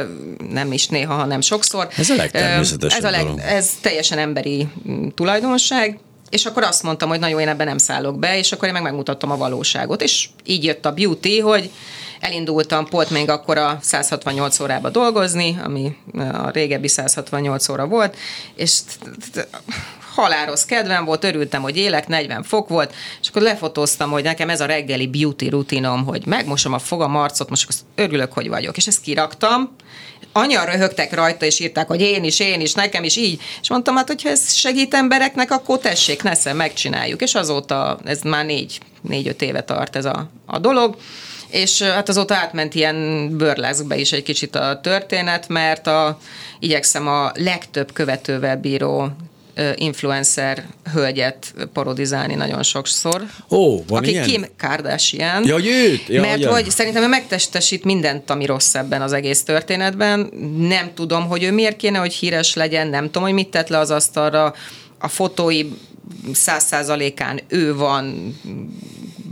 nem is néha, hanem sokszor. Ez a legtermészetesebb ez, a leg, ez teljesen emberi mm, tulajdonság, és akkor azt mondtam, hogy nagyon én ebben nem szállok be, és akkor én meg megmutattam a valóságot. És így jött a beauty, hogy elindultam pont még akkor a 168 órába dolgozni, ami a régebbi 168 óra volt, és haláros kedvem volt, örültem, hogy élek, 40 fok volt, és akkor lefotóztam, hogy nekem ez a reggeli beauty rutinom, hogy megmosom a fogam, arcot, most örülök, hogy vagyok. És ezt kiraktam, annyian röhögtek rajta, és írták, hogy én is, én is, nekem is így. És mondtam, hát, hogyha ez segít embereknek, akkor tessék, nesze, megcsináljuk. És azóta, ez már négy, négy-öt éve tart ez a, a dolog és hát azóta átment ilyen bőrleszkbe is egy kicsit a történet, mert a, igyekszem a legtöbb követővel bíró influencer hölgyet parodizálni nagyon sokszor. Ó, van aki ilyen? Kim Kardashian. Ja, őt? Ja, mert hogy szerintem ő megtestesít mindent, ami rossz ebben az egész történetben. Nem tudom, hogy ő miért kéne, hogy híres legyen, nem tudom, hogy mit tett le az asztalra. A fotói száz százalékán ő van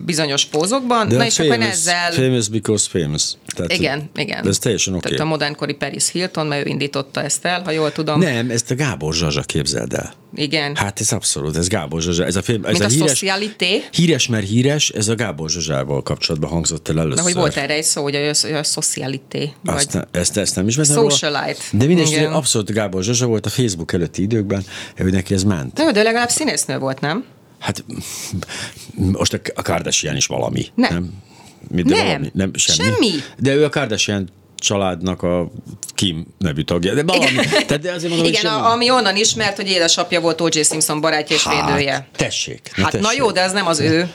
bizonyos pózokban, De na és famous, akkor ezzel... Famous because famous. Tehát, igen, igen. Ez teljesen oké. Okay. Tehát a modernkori Paris Hilton, mert ő indította ezt el, ha jól tudom. Nem, ezt a Gábor Zsazsa képzeld el. Igen. Hát ez abszolút, ez Gábor Zsazsa. Ez a, film, ez Mint a, a híres, szocialité. Híres, mert híres, ez a Gábor Zsazsával kapcsolatban hangzott el először. Na, hogy volt erre egy szó, hogy a, a szocialité. Azt, vagy ezt, ezt nem is Socialite. De mindegy, abszolút Gábor Zsazsa volt a Facebook előtti időkben, hogy neki ez ment. De, de legalább színésznő volt, nem? Hát most a Kardashian is valami. Nem. nem? De nem. Valami, nem semmi. semmi. De ő a Kardashian családnak a Kim nevű tagja. De valami. Tehát de azért mondom, Igen, a, ami onnan ismert, hogy édesapja volt O.J. Simpson barátja és hát, védője. Tessék. Na hát tessék. na jó, de ez nem az ő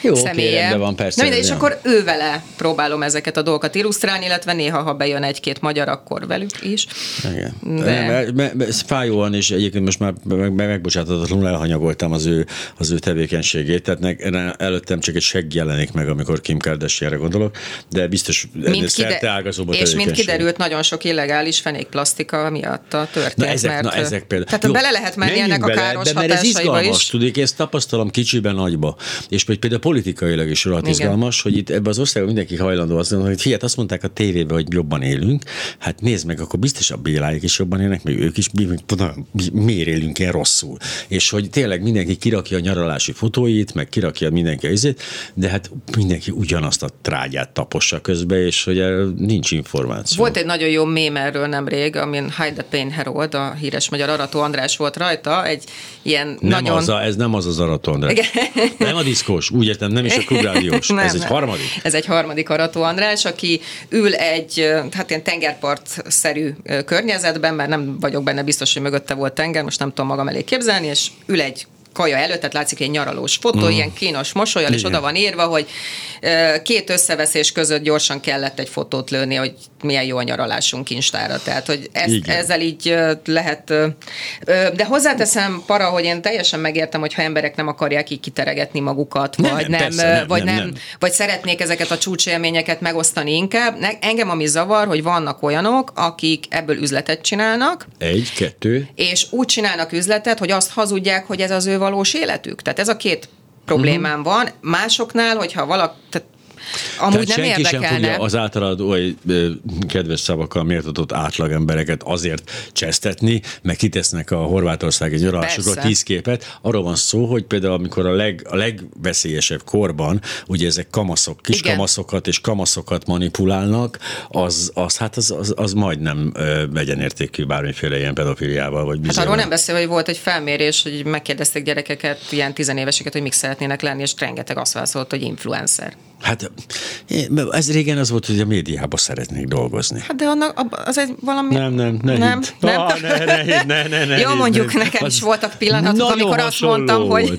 jó, személye. Okay, van, persze. Na, és akkor ő vele próbálom ezeket a dolgokat illusztrálni, illetve néha, ha bejön egy-két magyar, akkor velük is. Igen. De... Nem, ez fájóan, és egyébként most már meg, megbocsátatlanul elhanyagoltam az ő, az ő tevékenységét, tehát ne, előttem csak egy segg jelenik meg, amikor Kim Kardashianre gondolok, de biztos mint kide- És mint kiderült, nagyon sok illegális fenékplasztika miatt a történet. Na ezek, mert, na ezek például. Tehát Jó, bele lehet menni ennek bele, a káros de mert ez izgalmas, is. Tudjuk, ezt tapasztalom kicsiben, nagyba. És például politikailag is rohadt Igen. izgalmas, hogy itt ebben az országban mindenki hajlandó azt mondani, hogy fiat, azt mondták a tévében, hogy jobban élünk, hát nézd meg, akkor biztos a Béláik is jobban élnek, meg ők is, mi, mi, mi- miért élünk ilyen rosszul. És hogy tényleg mindenki kirakja a nyaralási fotóit, meg kirakja mindenki a izét, de hát mindenki ugyanazt a trágyát tapossa közbe, és hogy nincs információ. Volt egy nagyon jó mém erről nemrég, amin Hide the Pain Herold, a híres magyar Arató András volt rajta, egy ilyen Nem nagyon... az a, ez nem az az Arató András. Nem a diszkós, úgy értem, nem is a klubrádiós. <laughs> Nem, ez egy nem. harmadik. Ez egy harmadik Arató András, aki ül egy, hát ilyen tengerpart-szerű környezetben, mert nem vagyok benne biztos, hogy mögötte volt tenger, most nem tudom magam elé képzelni, és ül egy kaja előtt, tehát látszik egy nyaralós fotó, mm. ilyen kínos mosolyal, és Igen. oda van írva, hogy két összeveszés között gyorsan kellett egy fotót lőni, hogy milyen jó a nyaralásunk Instára. Tehát, hogy ezt, Igen. ezzel így lehet... De hozzáteszem, para, hogy én teljesen megértem, hogyha emberek nem akarják így kiteregetni magukat, Nem, vagy nem, persze, nem, vagy nem, nem, nem. vagy szeretnék ezeket a csúcsélményeket megosztani inkább. Engem ami zavar, hogy vannak olyanok, akik ebből üzletet csinálnak, Egy, kettő. és úgy csinálnak üzletet, hogy azt hazudják, hogy ez az ő valós életük. Tehát ez a két problémám uh-huh. van. Másoknál, hogyha valaki... Tehát amúgy Tehát nem senki sem érdekelne. fogja az általad oly kedves szavakkal méltatott átlagembereket azért csesztetni, meg kitesznek a horvátországi nyaralásokról tíz képet. Arról van szó, hogy például amikor a, leg, a legveszélyesebb korban, ugye ezek kamaszok, kis Igen. kamaszokat és kamaszokat manipulálnak, az, az hát az, az, az majdnem egyenértékű bármiféle ilyen pedofiliával, vagy Hát bizony. arról nem beszél, hogy volt egy felmérés, hogy megkérdezték gyerekeket, ilyen tizenéveseket, hogy mik szeretnének lenni, és rengeteg azt válaszolt, hogy influencer. Hát ez régen az volt, hogy a médiában szeretnék dolgozni. Hát de annak, az egy valami... Nem, nem, ne nem, hidd. nem. Ah, ne, ne, ne, ne, ne Jó, mondjuk ne. nekem Az is voltak pillanatok, amikor azt mondtam, hogy...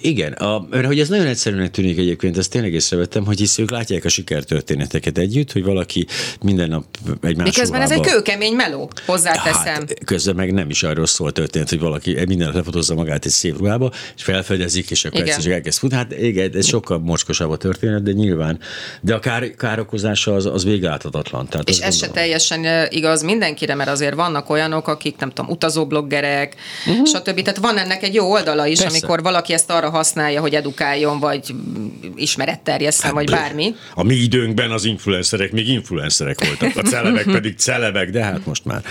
Igen, a, mert hogy ez nagyon egyszerűnek tűnik egyébként, ezt tényleg észrevettem, hogy hisz ők látják a sikertörténeteket együtt, hogy valaki minden nap egy más Miközben ez egy ruhába- kőkemény meló, hozzáteszem. Hát, közben meg nem is arról szól történet, hogy valaki minden nap lefotózza magát egy szép ruhába, és felfedezik, és akkor egyszer elkezd futni. Hát igen, ez sokkal mocskosabb a történet, de nyilván. De a kár, károkozása az, az végeláthatatlan. Tehát És ez se teljesen igaz mindenkire, mert azért vannak olyanok, akik nem tudom, utazóbloggerek, uh-huh. stb. Tehát van ennek egy jó oldala is, Persze. amikor valaki ezt arra használja, hogy edukáljon, vagy mm, ismeret terjesszen, vagy bármi. A mi időnkben az influencerek még influencerek voltak, a celebek <laughs> pedig celebek, de hát most már.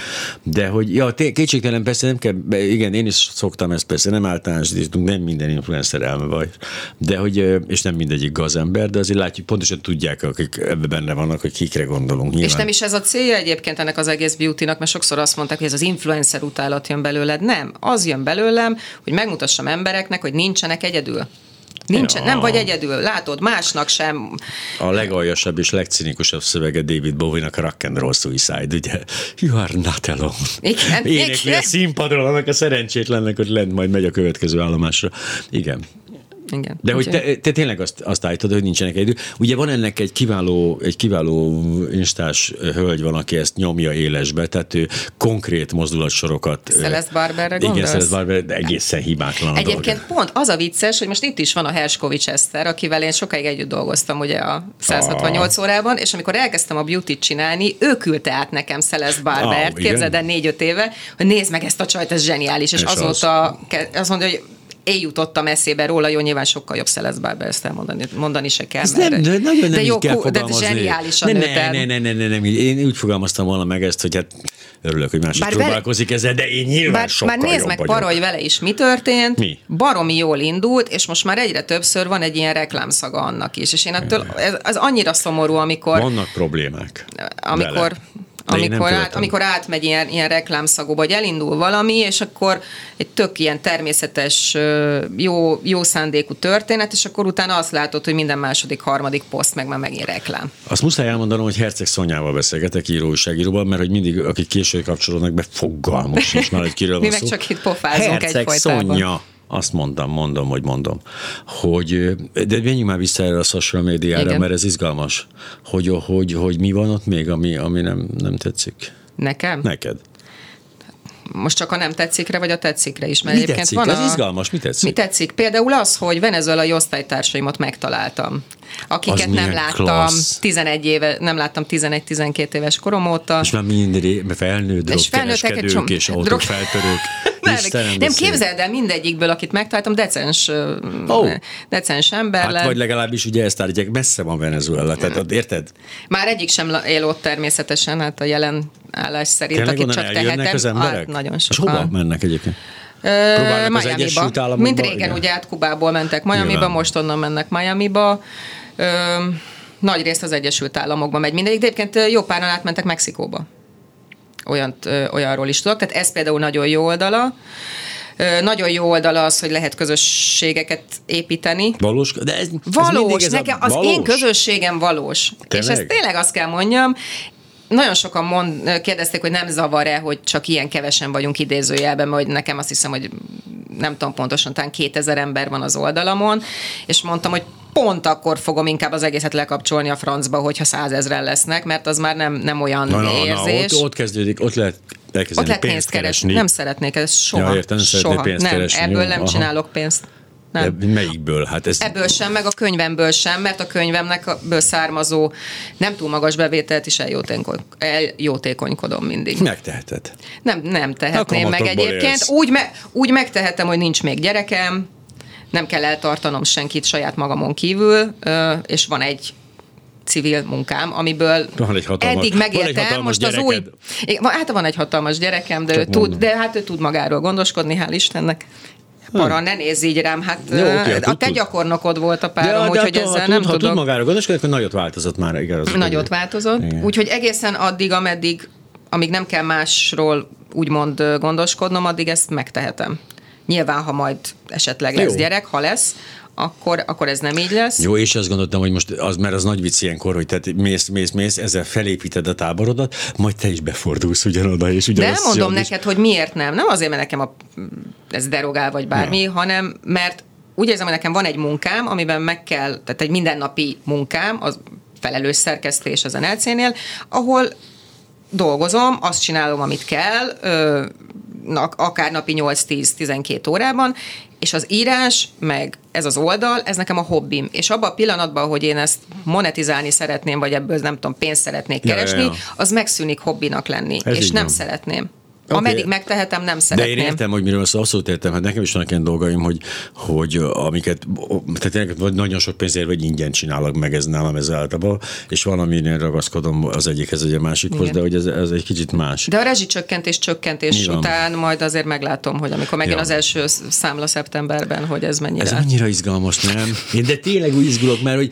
De hogy, ja, kétségtelen persze nem kell, igen, én is szoktam ezt persze, nem általánosítunk, nem minden influencer elme vagy, de hogy, és nem mindegyik gazember, de azért látjuk, pontosan tudják, akik ebben benne vannak, hogy kikre gondolunk. Nyilván. És nem is ez a célja egyébként ennek az egész beautynak, mert sokszor azt mondták, hogy ez az influencer utálat jön belőled. Nem, az jön belőlem, hogy megmutassam embereknek, hogy nincsenek egyedül. Nincsen, Ja. nem vagy egyedül, látod, másnak sem. A legaljasabb és legcinikusabb szövege David Bowie-nak a Rock and Roll Suicide, ugye? You are not alone. Igen, Énekli igen. a színpadról, annak a szerencsétlennek, hogy lent majd megy a következő állomásra. Igen. Igen. De hogy te, te tényleg azt, azt állítod, hogy nincsenek egyedül. Ugye van ennek egy kiváló, egy kiváló instás hölgy van, aki ezt nyomja élesbe, tehát ő konkrét mozdulatsorokat. Celeste Barberre Igen, gondolsz? Celeste Barber, de egészen hibátlan a Egyébként dolga. pont az a vicces, hogy most itt is van a Herskovics Eszter, akivel én sokáig együtt dolgoztam ugye a 168 órában, és amikor elkezdtem a beauty csinálni, ő küldte át nekem Celeste Barbert, Ah, igen? képzeld el négy-öt éve, hogy nézd meg ezt a csajt, ez zseniális, és, És az. azóta ke- azt mondja, hogy én jutottam eszébe róla, jó, nyilván sokkal jobb Celeste Barber, ezt elmondani mondani se kell. Ez nem, de nagyon nem de jó, kell de fogalmazni. zseniális a ne, ne, ne, ne, ne, ne, én úgy fogalmaztam volna meg ezt, hogy hát örülök, hogy Bár vele- próbálkozik ezzel, de én nyilván Bár, sokkal már nézd meg, vagyok. Para, hogy vele is mi történt. Mi? Baromi jól indult, és most már egyre többször van egy ilyen reklámszaga annak is. És én ettől, ez, ez annyira szomorú, amikor, Vannak problémák. amikor, vele. Amikor, át, amikor átmegy ilyen, ilyen reklámszagú, vagy elindul valami, és akkor egy tök ilyen természetes, jó, jó szándékú történet, és akkor utána azt látod, hogy minden második, harmadik poszt meg már megint reklám. Azt muszáj elmondanom, hogy Herceg Szonyával beszélgetek író újságíróban, mert hogy mindig, akik később kapcsolódnak be, fogalmos és <laughs> már, hogy kiről Mi meg csak itt pofázunk Herceg egyfolytában. Szonya. Azt mondtam, mondom, hogy mondom, hogy, de menjünk már vissza erre a social médiára, Igen. mert ez izgalmas, hogy, hogy, hogy mi van ott még, ami, ami nem, nem tetszik. Nekem? Neked. Most csak a nem tetszikre, vagy a tetszikre is? Mert Mi egyébként tetszik? van Ez a... izgalmas, mi tetszik? Mi tetszik? Például az, hogy venezuelai osztálytársaimat megtaláltam, akiket nem láttam klassz. 11 éve, nem láttam 11-12 éves korom óta. És már mindré, felnőtt És drogkereskedők csomó- és drog- autófeltörők. Istenem, nem képzeld el, mindegyikből, akit megtaláltam, decens, oh. decens ember Hát lett. vagy legalábbis ugye ezt állítják, messze van Venezuela, tehát ott érted? Már egyik sem él ott természetesen, hát a jelen állás szerint, Tényleg akit csak tehetem. az emberek? Hát nagyon És hova sokan. mennek egyébként? Próbálnak az Miami-ba. Egyesült Államokba? Mint régen, Igen. ugye át Kubából mentek Miami-ba, most onnan mennek Miami-ba. Ö, nagy részt az Egyesült Államokba megy mindegyik, de egyébként jó páran átmentek Mexikóba. Olyan, olyanról is tudok. Tehát ez például nagyon jó oldala. Nagyon jó oldala az, hogy lehet közösségeket építeni. Valós? De ez, Valós, ez a nekem az valós? én közösségem valós. Tényleg? És ezt tényleg azt kell mondjam, nagyon sokan mond, kérdezték, hogy nem zavar-e, hogy csak ilyen kevesen vagyunk idézőjelben, hogy nekem azt hiszem, hogy nem tudom pontosan, talán 2000 ember van az oldalamon, és mondtam, hogy pont akkor fogom inkább az egészet lekapcsolni a francba, hogyha százezren lesznek, mert az már nem, nem olyan Na, na, na, érzés. ott, ott kezdődik, ott lehet elkezdeni Ott lehet pénzt, pénzt keresni. Nem szeretnék ezt soha. Ja, értem, soha. pénzt nem, keresni, ebből nem aha. csinálok pénzt. Nem. De melyikből? Hát ez... Ebből sem, meg a könyvemből sem, mert a könyvemnek ből származó nem túl magas bevételt is eljótékony, eljótékonykodom mindig. Megteheted. Nem, nem tehetném meg egyébként. élsz. Úgy, me, úgy megtehetem, hogy nincs még gyerekem, nem kell eltartanom senkit saját magamon kívül, és van egy civil munkám, amiből Van egy hatalmas- eddig megéltem, most az új... Hát van egy hatalmas gyerekem, de, ő tud, de hát ő tud magáról gondoskodni, hál' Istennek. Para, ne nézz így rám, hát Jó, oké, a tud, te tud. gyakornokod volt a párom, de úgyhogy ha ezzel tud, nem ha tud tudok. magára gondoskodni, akkor nagyot változott már. Igaz, Nagyot változott. Úgyhogy egészen addig, ameddig, amíg nem kell másról úgymond gondoskodnom, addig ezt megtehetem. Nyilván, ha majd esetleg lesz Jó. gyerek, ha lesz, akkor, akkor ez nem így lesz. Jó, és azt gondoltam, hogy most az, mert az nagy vicc ilyenkor, hogy te mész, mész, mész, ezzel felépíted a táborodat, majd te is befordulsz ugyanoda, és De ugyanazt csinálod, és- neked, hogy miért nem. Nem azért, mert nekem a, ez derogál, vagy bármi, ja. hanem mert úgy érzem, hogy nekem van egy munkám, amiben meg kell, tehát egy mindennapi munkám, az felelős szerkesztés az NLC-nél, ahol dolgozom, azt csinálom, amit kell, ö, akár napi 8-10-12 órában, és az írás, meg ez az oldal, ez nekem a hobbim. És abban a pillanatban, hogy én ezt monetizálni szeretném, vagy ebből nem tudom, pénzt szeretnék Ja, ja, keresni, ja. az megszűnik hobbinak lenni. Ez és nem van. szeretném. Oké. Ameddig megtehetem, nem De szeretném. én értem, hogy miről szó, abszolút értem, hát nekem is vannak ilyen dolgaim, hogy, hogy amiket, tehát tényleg vagy nagyon sok pénzért vagy ingyen csinálok meg, ez nálam ez általában, és valaminél ragaszkodom az egyikhez, vagy a másikhoz, Igen. de hogy ez, ez egy kicsit más. De a rezsicsökkentés csökkentés Nyilván. után majd azért meglátom, hogy amikor megjön Ja. az első számla szeptemberben, hogy ez mennyire. Ez annyira izgalmas, nem? Én de tényleg úgy izgulok, mert hogy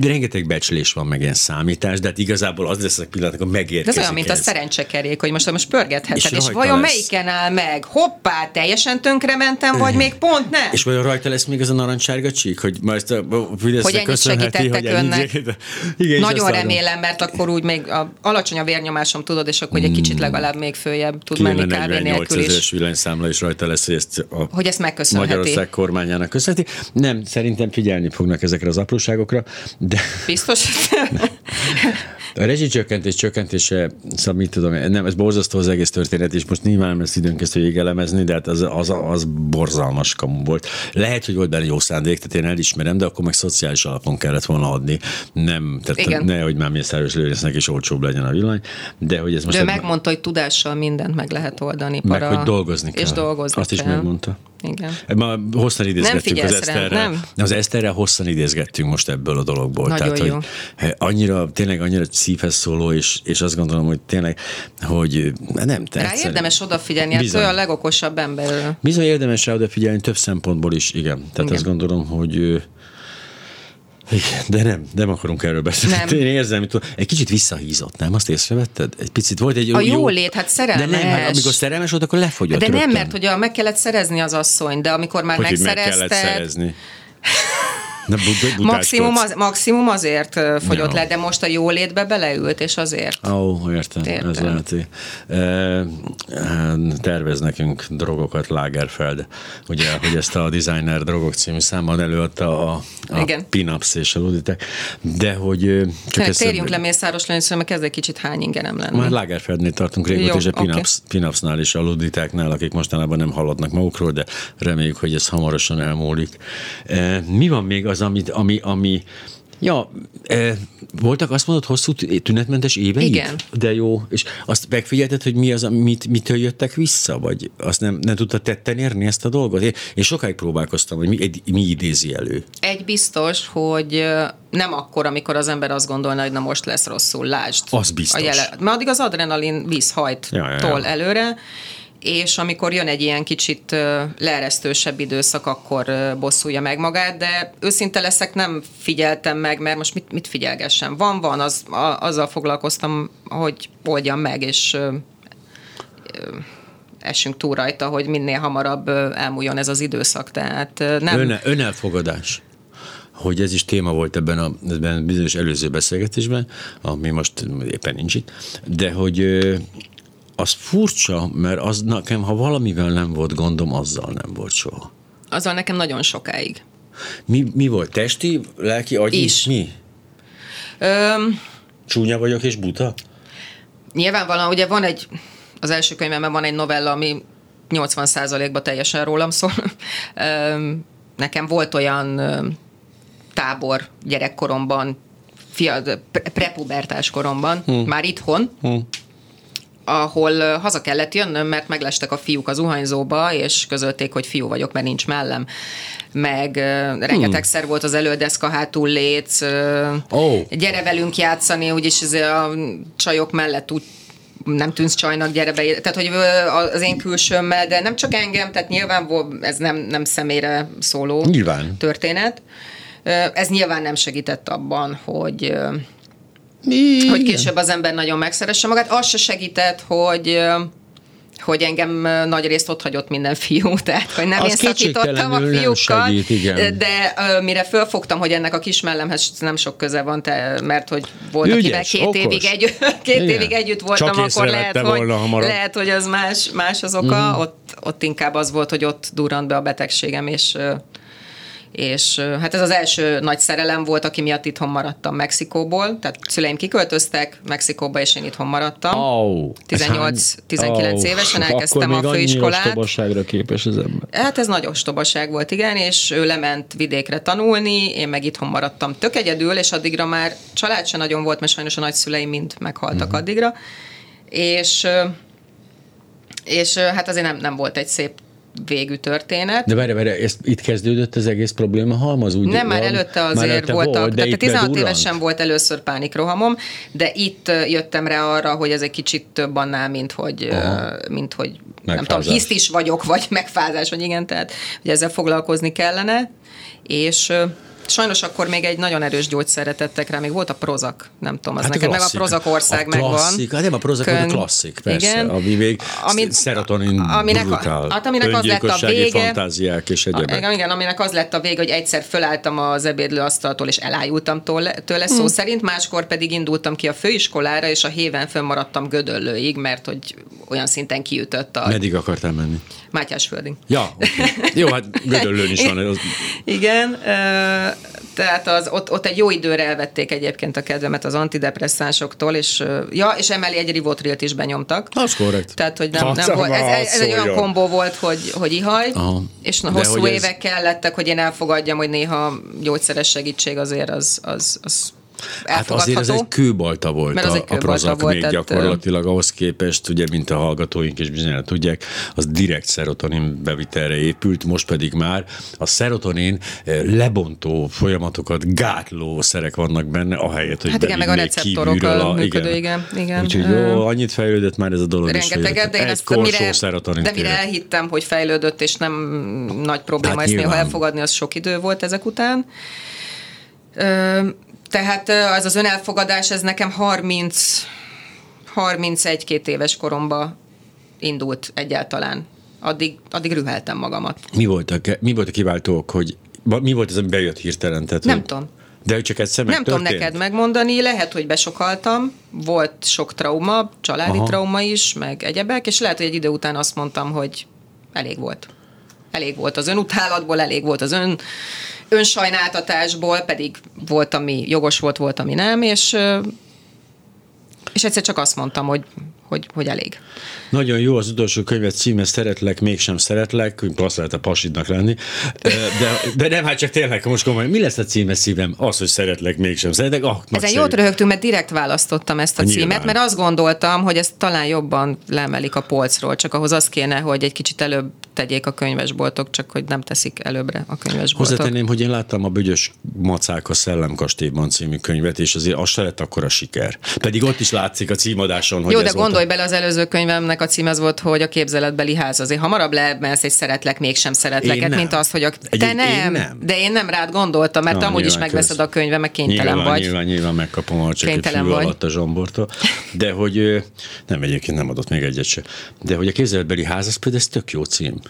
rengeteg becslés van, meg ilyen számítás, de hát igazából az lesz a pillanat, amikor De megérkezik ez olyan, mint a ez. szerencsekerék, hogy most most pörgetheted, És és, vajon lesz. melyiken áll meg? Hoppá, teljesen tönkrementem, vagy még pont nem? És vajon rajta lesz még ez a narancssárga csík, hogy majd ezt a a Fidesznek Hogy ennyit segítettek hogy önnek. Igen, Nagyon remélem, mert akkor úgy még a, alacsony a vérnyomásom, tudod, és akkor egy kicsit legalább még följebb tud menni kávé 948 nélkül is. villanyszámla is rajta lesz, hogy ezt a Hogy ezt megköszönheti. Magyarország kormányának köszönheti. Nem, szerintem figyelni fognak ezekre az apróságokra, de Biztos? <laughs> a rezsicsökkentés csökkentése, szóval mit tudom, nem, ez borzasztó az egész történet, és most nyilván nem lesz időnk ezt végig elemezni, de hát az, az, az borzalmas kamu volt. Lehet, hogy volt benne jó szándék, tehát én elismerem, de akkor meg szociális alapon kellett volna adni. Nem, tehát Igen. ne, hogy már Mészáros Lőrincnek is olcsóbb legyen a villany, de hogy ez most De ebben- megmondta, hogy tudással mindent meg lehet oldani. meg, Para, hogy dolgozni kell. És dolgozni Azt is kell. megmondta. Igen. Ma hosszan idézgettünk az Eszterrel. nem? Az Eszterrel hosszan idézgettünk most ebből a dologból. Nagyon Tehát, jó. hogy annyira, tényleg annyira szívhez szóló, és, és azt gondolom, hogy tényleg, hogy nem te. Rá egyszerűen- érdemes odafigyelni, hát ő a legokosabb ember. Bizony érdemes rá odafigyelni több szempontból is, igen. Tehát Igen. azt gondolom, hogy de nem, nem akarunk erről beszélni. Nem. Én érzem, hogy egy kicsit visszahízott, nem? Azt észrevetted? Egy picit volt egy A jó... jólét, hát De nem, hát szerelmes. amikor szerelmes volt, akkor lefogyott De nem, rögtön. mert hogy a, meg kellett szerezni az asszony, de amikor már hogy, hogy meg megszerezted, kellett szerezni. <laughs> Butáskodsz. maximum, az, maximum azért fogyott Ja. le, de most a jólétbe beleült, és azért. Ó, oh, értem. Értem. Ez lehet. e, tervez nekünk drogokat Lagerfeld, ugye, hogy ezt a Designer Drogok című számban előadta a, a Igen. Pinaps és a Luditek, de hogy csak ezt térjünk le Mészáros Lőrincről, mert kezd egy kicsit hány ingenem lenni. már Lagerfeldnél tartunk régóta, Jó, és a. Pinaps, Pinapsnál és a Luditáknál, akik mostanában nem hallatnak magukról, de reméljük, hogy ez hamarosan elmúlik. E, mi van még az, amit, ami, ami Ja, e, voltak azt mondod hosszú tü- tünetmentes éveid? Igen. De jó, és azt megfigyelted, hogy mi az, amit, mitől jöttek vissza, vagy azt nem, nem tudtad tetten érni ezt a dolgot? Én, én sokáig próbálkoztam, hogy mi, egy- mi idézi elő. Egy biztos, hogy nem akkor, amikor az ember azt gondolna, hogy na most lesz rosszul, lásd. Az biztos. A jele, mert addig az adrenalin víz hajt Ja, ja, ja. előre, és amikor jön egy ilyen kicsit leeresztősebb időszak, akkor bosszulja meg magát, de őszinte leszek, nem figyeltem meg, mert most mit, mit figyelgessem? Van, van, az, a, azzal foglalkoztam, hogy oldjam meg, és ö, ö, essünk túl rajta, hogy minél hamarabb elmúljon ez az időszak. Tehát nem... Ön, önelfogadás. Hogy ez is téma volt ebben a ebben a bizonyos előző beszélgetésben, ami most éppen nincs itt, de hogy az furcsa, mert az nekem, ha valamivel nem volt gondom, azzal nem volt soha. Azzal nekem nagyon sokáig. Mi, mi volt? Testi, lelki, agyi? Is. Mi? Öm, Csúnya vagyok és buta? nyilvánvalóan ugye van egy, az első könyvemben van egy novella, ami 80%-ban teljesen rólam szól. <laughs> Öm, nekem volt olyan tábor gyerekkoromban, fia, pre- prepubertás koromban, hmm. már itthon, Hmm. Ahol haza kellett jönnöm, mert meglestek a fiúk az zuhanyzóba, és közölték, hogy fiú vagyok, mert nincs mellem. Meg uh, rengetegszer volt az elődeszka hátul léc, Ó. gyere velünk játszani, úgyis ez a csajok mellett úgy nem tűnsz csajnak, gyere be. Tehát, hogy az én külsőmmel, de nem csak engem, tehát nyilván ez nem, nem személyre szóló Nyilván. történet. Ez nyilván nem segített abban, hogy Mi? hogy később az ember nagyon megszeresse magát. Az se segített, hogy hogy engem nagy részt ott hagyott minden fiú, <laughs> tehát hogy nem Az én szakítottam a fiúkkal, segít, igen. de ö, mire fölfogtam, hogy ennek a kismellemhez nem sok köze van, te, mert hogy volt, Ügyes, akivel két okos. évig, egy, <laughs> két Igen. évig együtt voltam, Csak akkor lehet hogy, hamarabb. lehet, hogy az más, más az oka, Mhm. ott, ott inkább az volt, hogy ott durrant be a betegségem, és és hát ez az első nagy szerelem volt, aki miatt itthon maradtam Mexikóból, tehát szüleim kiköltöztek Mexikóba, és én itthon maradtam. Au. 18 19 évesen elkezdtem Akkor a főiskolát. ostobaságra képes az ember. Hát ez nagy ostobaság volt, igen, és ő lement vidékre tanulni, én meg itthon maradtam tök egyedül, és addigra már család se nagyon volt, mert sajnos a nagyszüleim mind meghaltak uh-huh. addigra, és, és hát azért nem, nem volt egy szép végű történet. De várj, várj, ezt, itt kezdődött az egész probléma halmaz? Úgy Nem, már előtte Már azért előtte voltak, volt, de tehát itt 16 bedurrant? évesen volt először pánikrohamom, de itt jöttem rá arra, hogy ez egy kicsit több annál, mint hogy, ö, mint hogy nem tudom, Megfázás. hiszt is vagyok, vagy <laughs> megfázás, vagy igen, tehát hogy ezzel foglalkozni kellene, és Sajnos akkor még egy nagyon erős gyógyszerre tettek rá, még volt a Prozac, nem tudom, az hát a neked meg a klasszik. Prozac ország a megvan. klasszik, Hát nem a Prozac, volt a Kön- klasszik, persze, Igen. ami még Amit- szerotonin aminek, brutál, hát aminek az lett a vége, fantáziák és a, egyebek. igen, igen, aminek az lett a vége, hogy egyszer fölálltam az ebédlőasztaltól, és elájultam tőle, tőle szó szerint, máskor pedig indultam ki a főiskolára, és a héven fönnmaradtam Gödöllőig, mert hogy olyan szinten kiütött a Meddig akartál menni? Mátyásföldig. Ja, okay. jó, hát Gödöllőn is <laughs> van. Az, Igen, tehát az, ott, ott egy jó időre elvették egyébként a kedvemet az antidepresszánsoktól, és, ja, és emellé egy rivotrilt is benyomtak. az korrekt. Tehát, hogy nem, nem volt, ez, ez, ez egy olyan kombó volt, hogy, hogy ihaj, Aha. és De hosszú hogy ez- évek kellettek, hogy én elfogadjam, hogy néha gyógyszeres segítség azért az, az, az Hát azért ez egy kőbalta volt Mert az a, egy a kőbalta Prozac volt, még tehát, gyakorlatilag ahhoz képest, ugye, mint a hallgatóink is bizonyára tudják, az direkt szerotonin bevitelre épült, most pedig már a szerotonin eh, lebontó folyamatokat gátló szerek vannak benne, ahelyett, hogy Hát igen, meg a receptorokkal a- működő, igen, igen. Úgyhogy Ö, jó, annyit fejlődött már ez a dolog. Rengeteget, de én ezt mire, de mire elhittem, hogy fejlődött, és nem nagy probléma Hát ezt néha nyilván. elfogadni, az sok idő volt ezek után. Ö, tehát az az önelfogadás, ez nekem 30, 31-2 éves koromba indult egyáltalán. Addig, addig rüheltem magamat. Mi volt a, mi volt a kiváltók, hogy mi volt ez, ami bejött hirtelen? Tehát, Nem hogy- tudom. De csak egyszer Nem tudom neked megmondani, lehet, hogy besokaltam, volt sok trauma, családi. Aha. trauma is, meg egyebek, és lehet, hogy egy idő után azt mondtam, hogy elég volt. Elég volt az önutálatból, elég volt az ön, önsajnáltatásból, pedig volt, ami jogos volt, volt, ami nem, és, és egyszer csak azt mondtam, hogy, hogy hogy, hogy elég. Nagyon jó az utolsó könyvet címe, szeretlek, mégsem szeretlek, azt lehet a pasidnak lenni, de, de nem, hát csak tényleg most komolyan, mi lesz a címe szívem? Az, hogy szeretlek, mégsem szeretlek. Ah, Ezen nagyszerű. jót röhögtünk, mert direkt választottam ezt a Nyilván. címet, mert azt gondoltam, hogy ezt talán jobban leemelik a polcról, csak ahhoz az kéne, hogy egy kicsit előbb tegyék a könyvesboltok, csak hogy nem teszik előbbre a könyvesboltok. Hozzátenném, hogy én láttam a Bögyös Macák a Szellemkastélyban című könyvet, és azért az se lett akkor a siker. Pedig ott is látszik a címadáson, hogy Jó, de volt a- gondolj bele, az előző könyvemnek a cím az volt, hogy a képzeletbeli ház. Azért hamarabb leemelsz egy szeretlek, mégsem szeretlek, Én nem. mint az, hogy a... Te Egyébként én nem, nem. De én nem rád gondoltam, mert Na, amúgy is megveszed kösz. a könyve, meg kénytelen nyilván, vagy. Nyilván, nyilván megkapom a csak egy alatt a zsombortól. De hogy nem, egyébként nem adott még egyet se. De hogy a képzeletbeli ház, az például ez tök jó cím.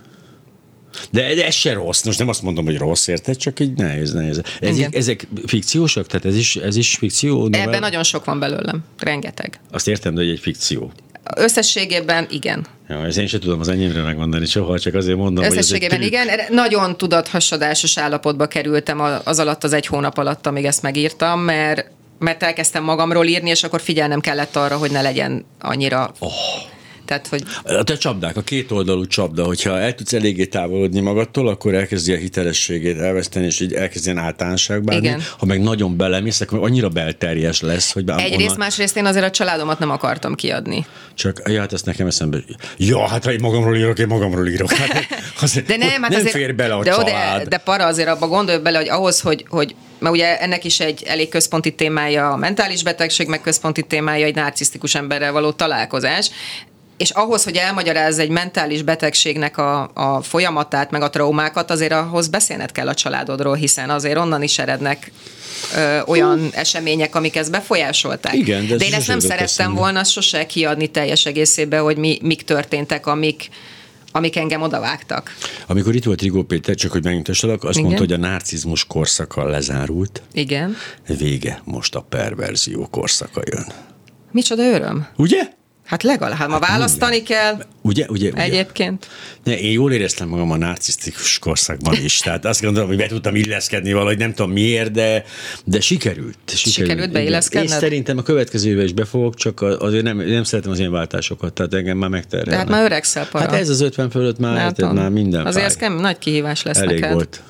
De, de ez se rossz, most nem azt mondom, hogy rossz, érted? Csak így nehéz, nehéz. Ez, Igen. ezek fikciósak? Tehát ez is, ez is fikció? novella? Ebben nagyon sok van belőlem, rengeteg. Azt értem, de hogy egy fikció. Összességében igen. Ja, ez én sem tudom az enyémre megmondani soha, csak azért mondom, Összességében hogy ez igen. Nagyon tudathasadásos állapotba kerültem az alatt, az egy hónap alatt, amíg ezt megírtam, mert mert elkezdtem magamról írni, és akkor figyelnem kellett arra, hogy ne legyen annyira... Oh. Tehát, hogy A te csapdák, a két oldalú csapda, hogyha el tudsz eléggé távolodni magadtól, akkor elkezdi a hitelességét elveszteni, és így elkezd ilyen. Igen. Ha meg nagyon belemész, akkor annyira belterjes lesz, hogy bár egyrészt, onnan- másrészt én azért a családomat nem akartam kiadni. Csak, ja, hát ezt nekem eszembe. Ja, hát ha én magamról írok, én magamról írok. Hát, <laughs> azért, De nem, hát nem azért, fér bele a de, család. De, de para azért abba gondolj bele, hogy ahhoz, hogy, hogy mert ugye ennek is egy elég központi témája a mentális betegség, meg központi témája egy narcisztikus emberrel való találkozás, és ahhoz, hogy elmagyarázz egy mentális betegségnek a, a folyamatát, meg a traumákat, azért ahhoz beszélned kell a családodról, hiszen azért onnan is erednek ö, olyan események, amik ezt befolyásolták. Igen, de de én ezt nem szerettem eszembe. volna sose kiadni teljes egészében, hogy mi, mik történtek, amik, amik engem odavágtak. Amikor itt volt Rigó Péter, csak hogy megnyugtassalak, azt Igen. mondta, hogy a narcizmus korszaka lezárult, Igen. vége, most a perverzió korszaka jön. Micsoda öröm. Ugye? Hát legalább, ha választani kell, Ugye, ugye, ugye. egyébként. Ne, én jól éreztem magam a narcisztikus korszakban is, tehát azt gondolom, hogy be tudtam illeszkedni valahogy, nem tudom miért, de, de sikerült. Sikerült, Sikerült beilleszkedned? És szerintem a következő évben is befogok, csak azért nem, nem szeretem az ilyen váltásokat, tehát engem már megterhelnek. De hát már öregszel, para. Hát ez az 50 fölött már, hát, már minden Azért ez fáj. kemény, nagy kihívás lesz Elég neked. volt.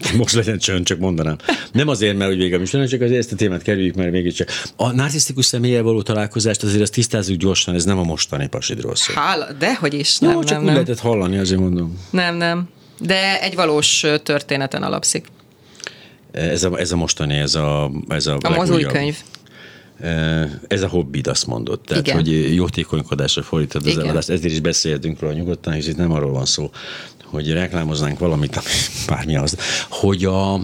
<laughs> Most legyen csönd, csak mondanám. Nem azért, mert hogy vége a műsornak, csak azért ezt a témát kerüljük, mert mégiscsak. A narcisztikus személlyel való találkozást azért azt tisztázzuk gyorsan, ez nem a mostani pasidról szól. Hála, dehogy is. Jó, Nem, csak nem, úgy nem. lehetett hallani, azért mondom. nem, nem. De egy valós történeten alapszik. Ez a, ez a mostani, ez a, ez a, A az új legújabb. könyv. Eh, Ez a hobbid, azt mondod. Tehát, Igen. hogy jótékonykodásra fordítod az eladást. Ezért is beszélhetünk róla nyugodtan, hisz itt nem arról van szó, hogy reklámoznánk valamit, ami <laughs> bármi az, hogy a,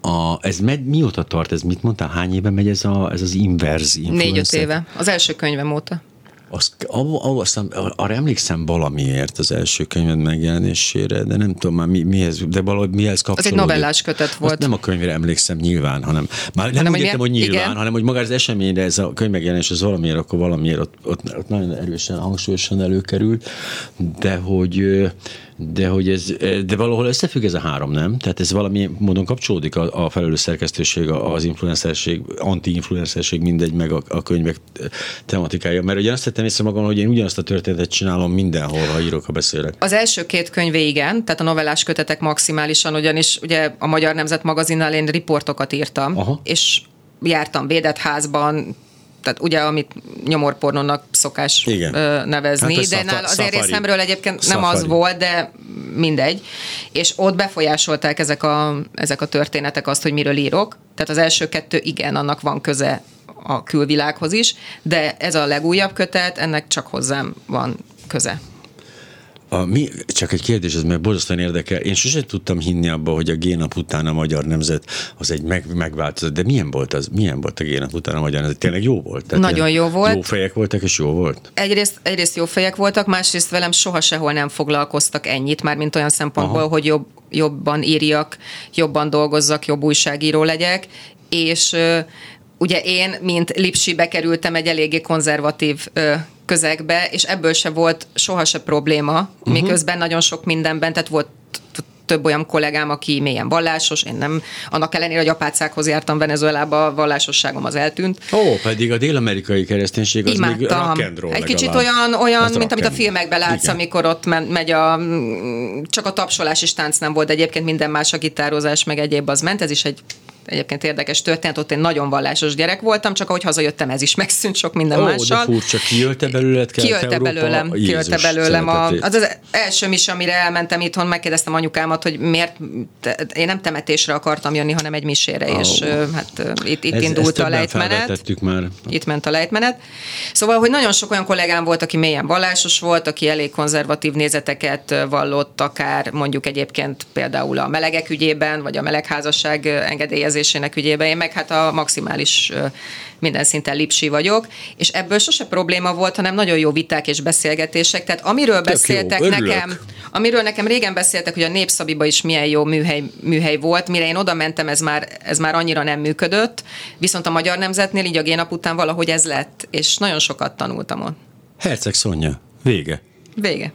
a, ez med, mióta tart, ez mit mondtál, hány éve megy ez, a, ez az inverz influencer? Négy-öt éve. Az első könyvem óta. Az, ahol, ahol aztán, arra emlékszem valamiért az első könyved megjelenésére, de nem tudom már mi, mihez, de valahogy mihez kapcsolódik. novellás kötet volt. Azt nem a könyvre emlékszem nyilván, hanem már nem Hanem, úgy értem, hogy nyilván, igen. hanem hogy maga az eseményre ez a könyv megjelenés, az valamiért, akkor valamiért ott, ott, ott nagyon erősen, hangsúlyosan előkerült, de hogy, de hogy ez, de valahol összefügg ez a három, nem? Tehát ez valami módon kapcsolódik a, a felelős szerkesztőség, az influencerség, anti-influencerség, mindegy, meg a, a könyvek tematikája. Mert ugye azt tettem észre magam, hogy én ugyanazt a történetet csinálom mindenhol, ha írok, ha beszélek. Az első két könyvé igen, tehát a novellás kötetek maximálisan, ugyanis ugye a Magyar Nemzet magazinnál én riportokat írtam, Aha. és jártam védett házban, tehát ugye, amit nyomorpornónak szokás Igen. nevezni, Hát de szafa- nál az én szafari. részemről egyébként nem az Szafari. volt, de mindegy. És ott befolyásolták ezek a, ezek a történetek azt, hogy miről írok. Tehát az első kettő igen, annak van köze a külvilághoz is, de ez a legújabb kötet, ennek csak hozzám van köze. A, mi, csak egy kérdés, ez meg borzasztóan érdekel. Én sosem tudtam hinni abba, hogy a génap után a magyar nemzet az egy meg, megváltozott. De milyen volt az? Milyen volt a génap után a magyar nemzet? Tényleg jó volt? Nagyon ilyen jó volt. Jó fejek voltak, és jó volt? Egyrészt, egyrészt jó fejek voltak, másrészt velem soha sehol nem foglalkoztak ennyit, már mint olyan szempontból, Aha. hogy jobb, jobban írjak, jobban dolgozzak, jobb újságíró legyek, és ugye én, mint Lipsi bekerültem egy eléggé konzervatív közegbe, és ebből se volt soha se probléma, uh-huh. miközben nagyon sok mindenben, tehát volt több olyan kollégám, aki mélyen vallásos, én nem, annak ellenére, hogy apácákhoz jártam Venezuelába, a vallásosságom az eltűnt. Ó, pedig a dél-amerikai kereszténység az még Imádtam. rock and roll Egy kicsit olyan, olyan Az mint amit a filmekben látsz, Igen. amikor ott megy a, csak a tapsolás és tánc nem volt, de egyébként minden más a gitározás, meg egyéb az ment, ez is egy egyébként érdekes történet, ott én nagyon vallásos gyerek voltam, csak ahogy hazajöttem, ez is <laughs> megszűnt sok minden Ó, de mással. furcsa, kijölte belőled Kijölte Kelet-Európa belőlem, Jézus kijölte belőlem. A, az az első mis, amire elmentem itthon, megkérdeztem anyukámat, hogy miért, én nem temetésre akartam jönni, hanem egy misére, Ó. és hát itt, itt Ez- indult ezt a lejtmenet. már. Itt ment a lejtmenet. Szóval, hogy nagyon sok olyan kollégám volt, aki mélyen vallásos volt, aki elég konzervatív nézeteket vallott, akár mondjuk egyébként például a melegek ügyében, vagy a melegházasság ö, engedélyezésének ügyében. Én meg hát a maximális minden szinten lipsi vagyok, és ebből sose probléma volt, hanem nagyon jó viták és beszélgetések. Tehát amiről jó, beszéltek örülök. nekem, amiről nekem régen beszéltek, hogy a Népszabiba is milyen jó műhely, műhely volt, mire én oda mentem, ez már, ez már annyira nem működött, viszont a Magyar Nemzetnél így a génap után valahogy ez lett, és nagyon sokat tanultam ott. Herceg Szonya, vége. Vége.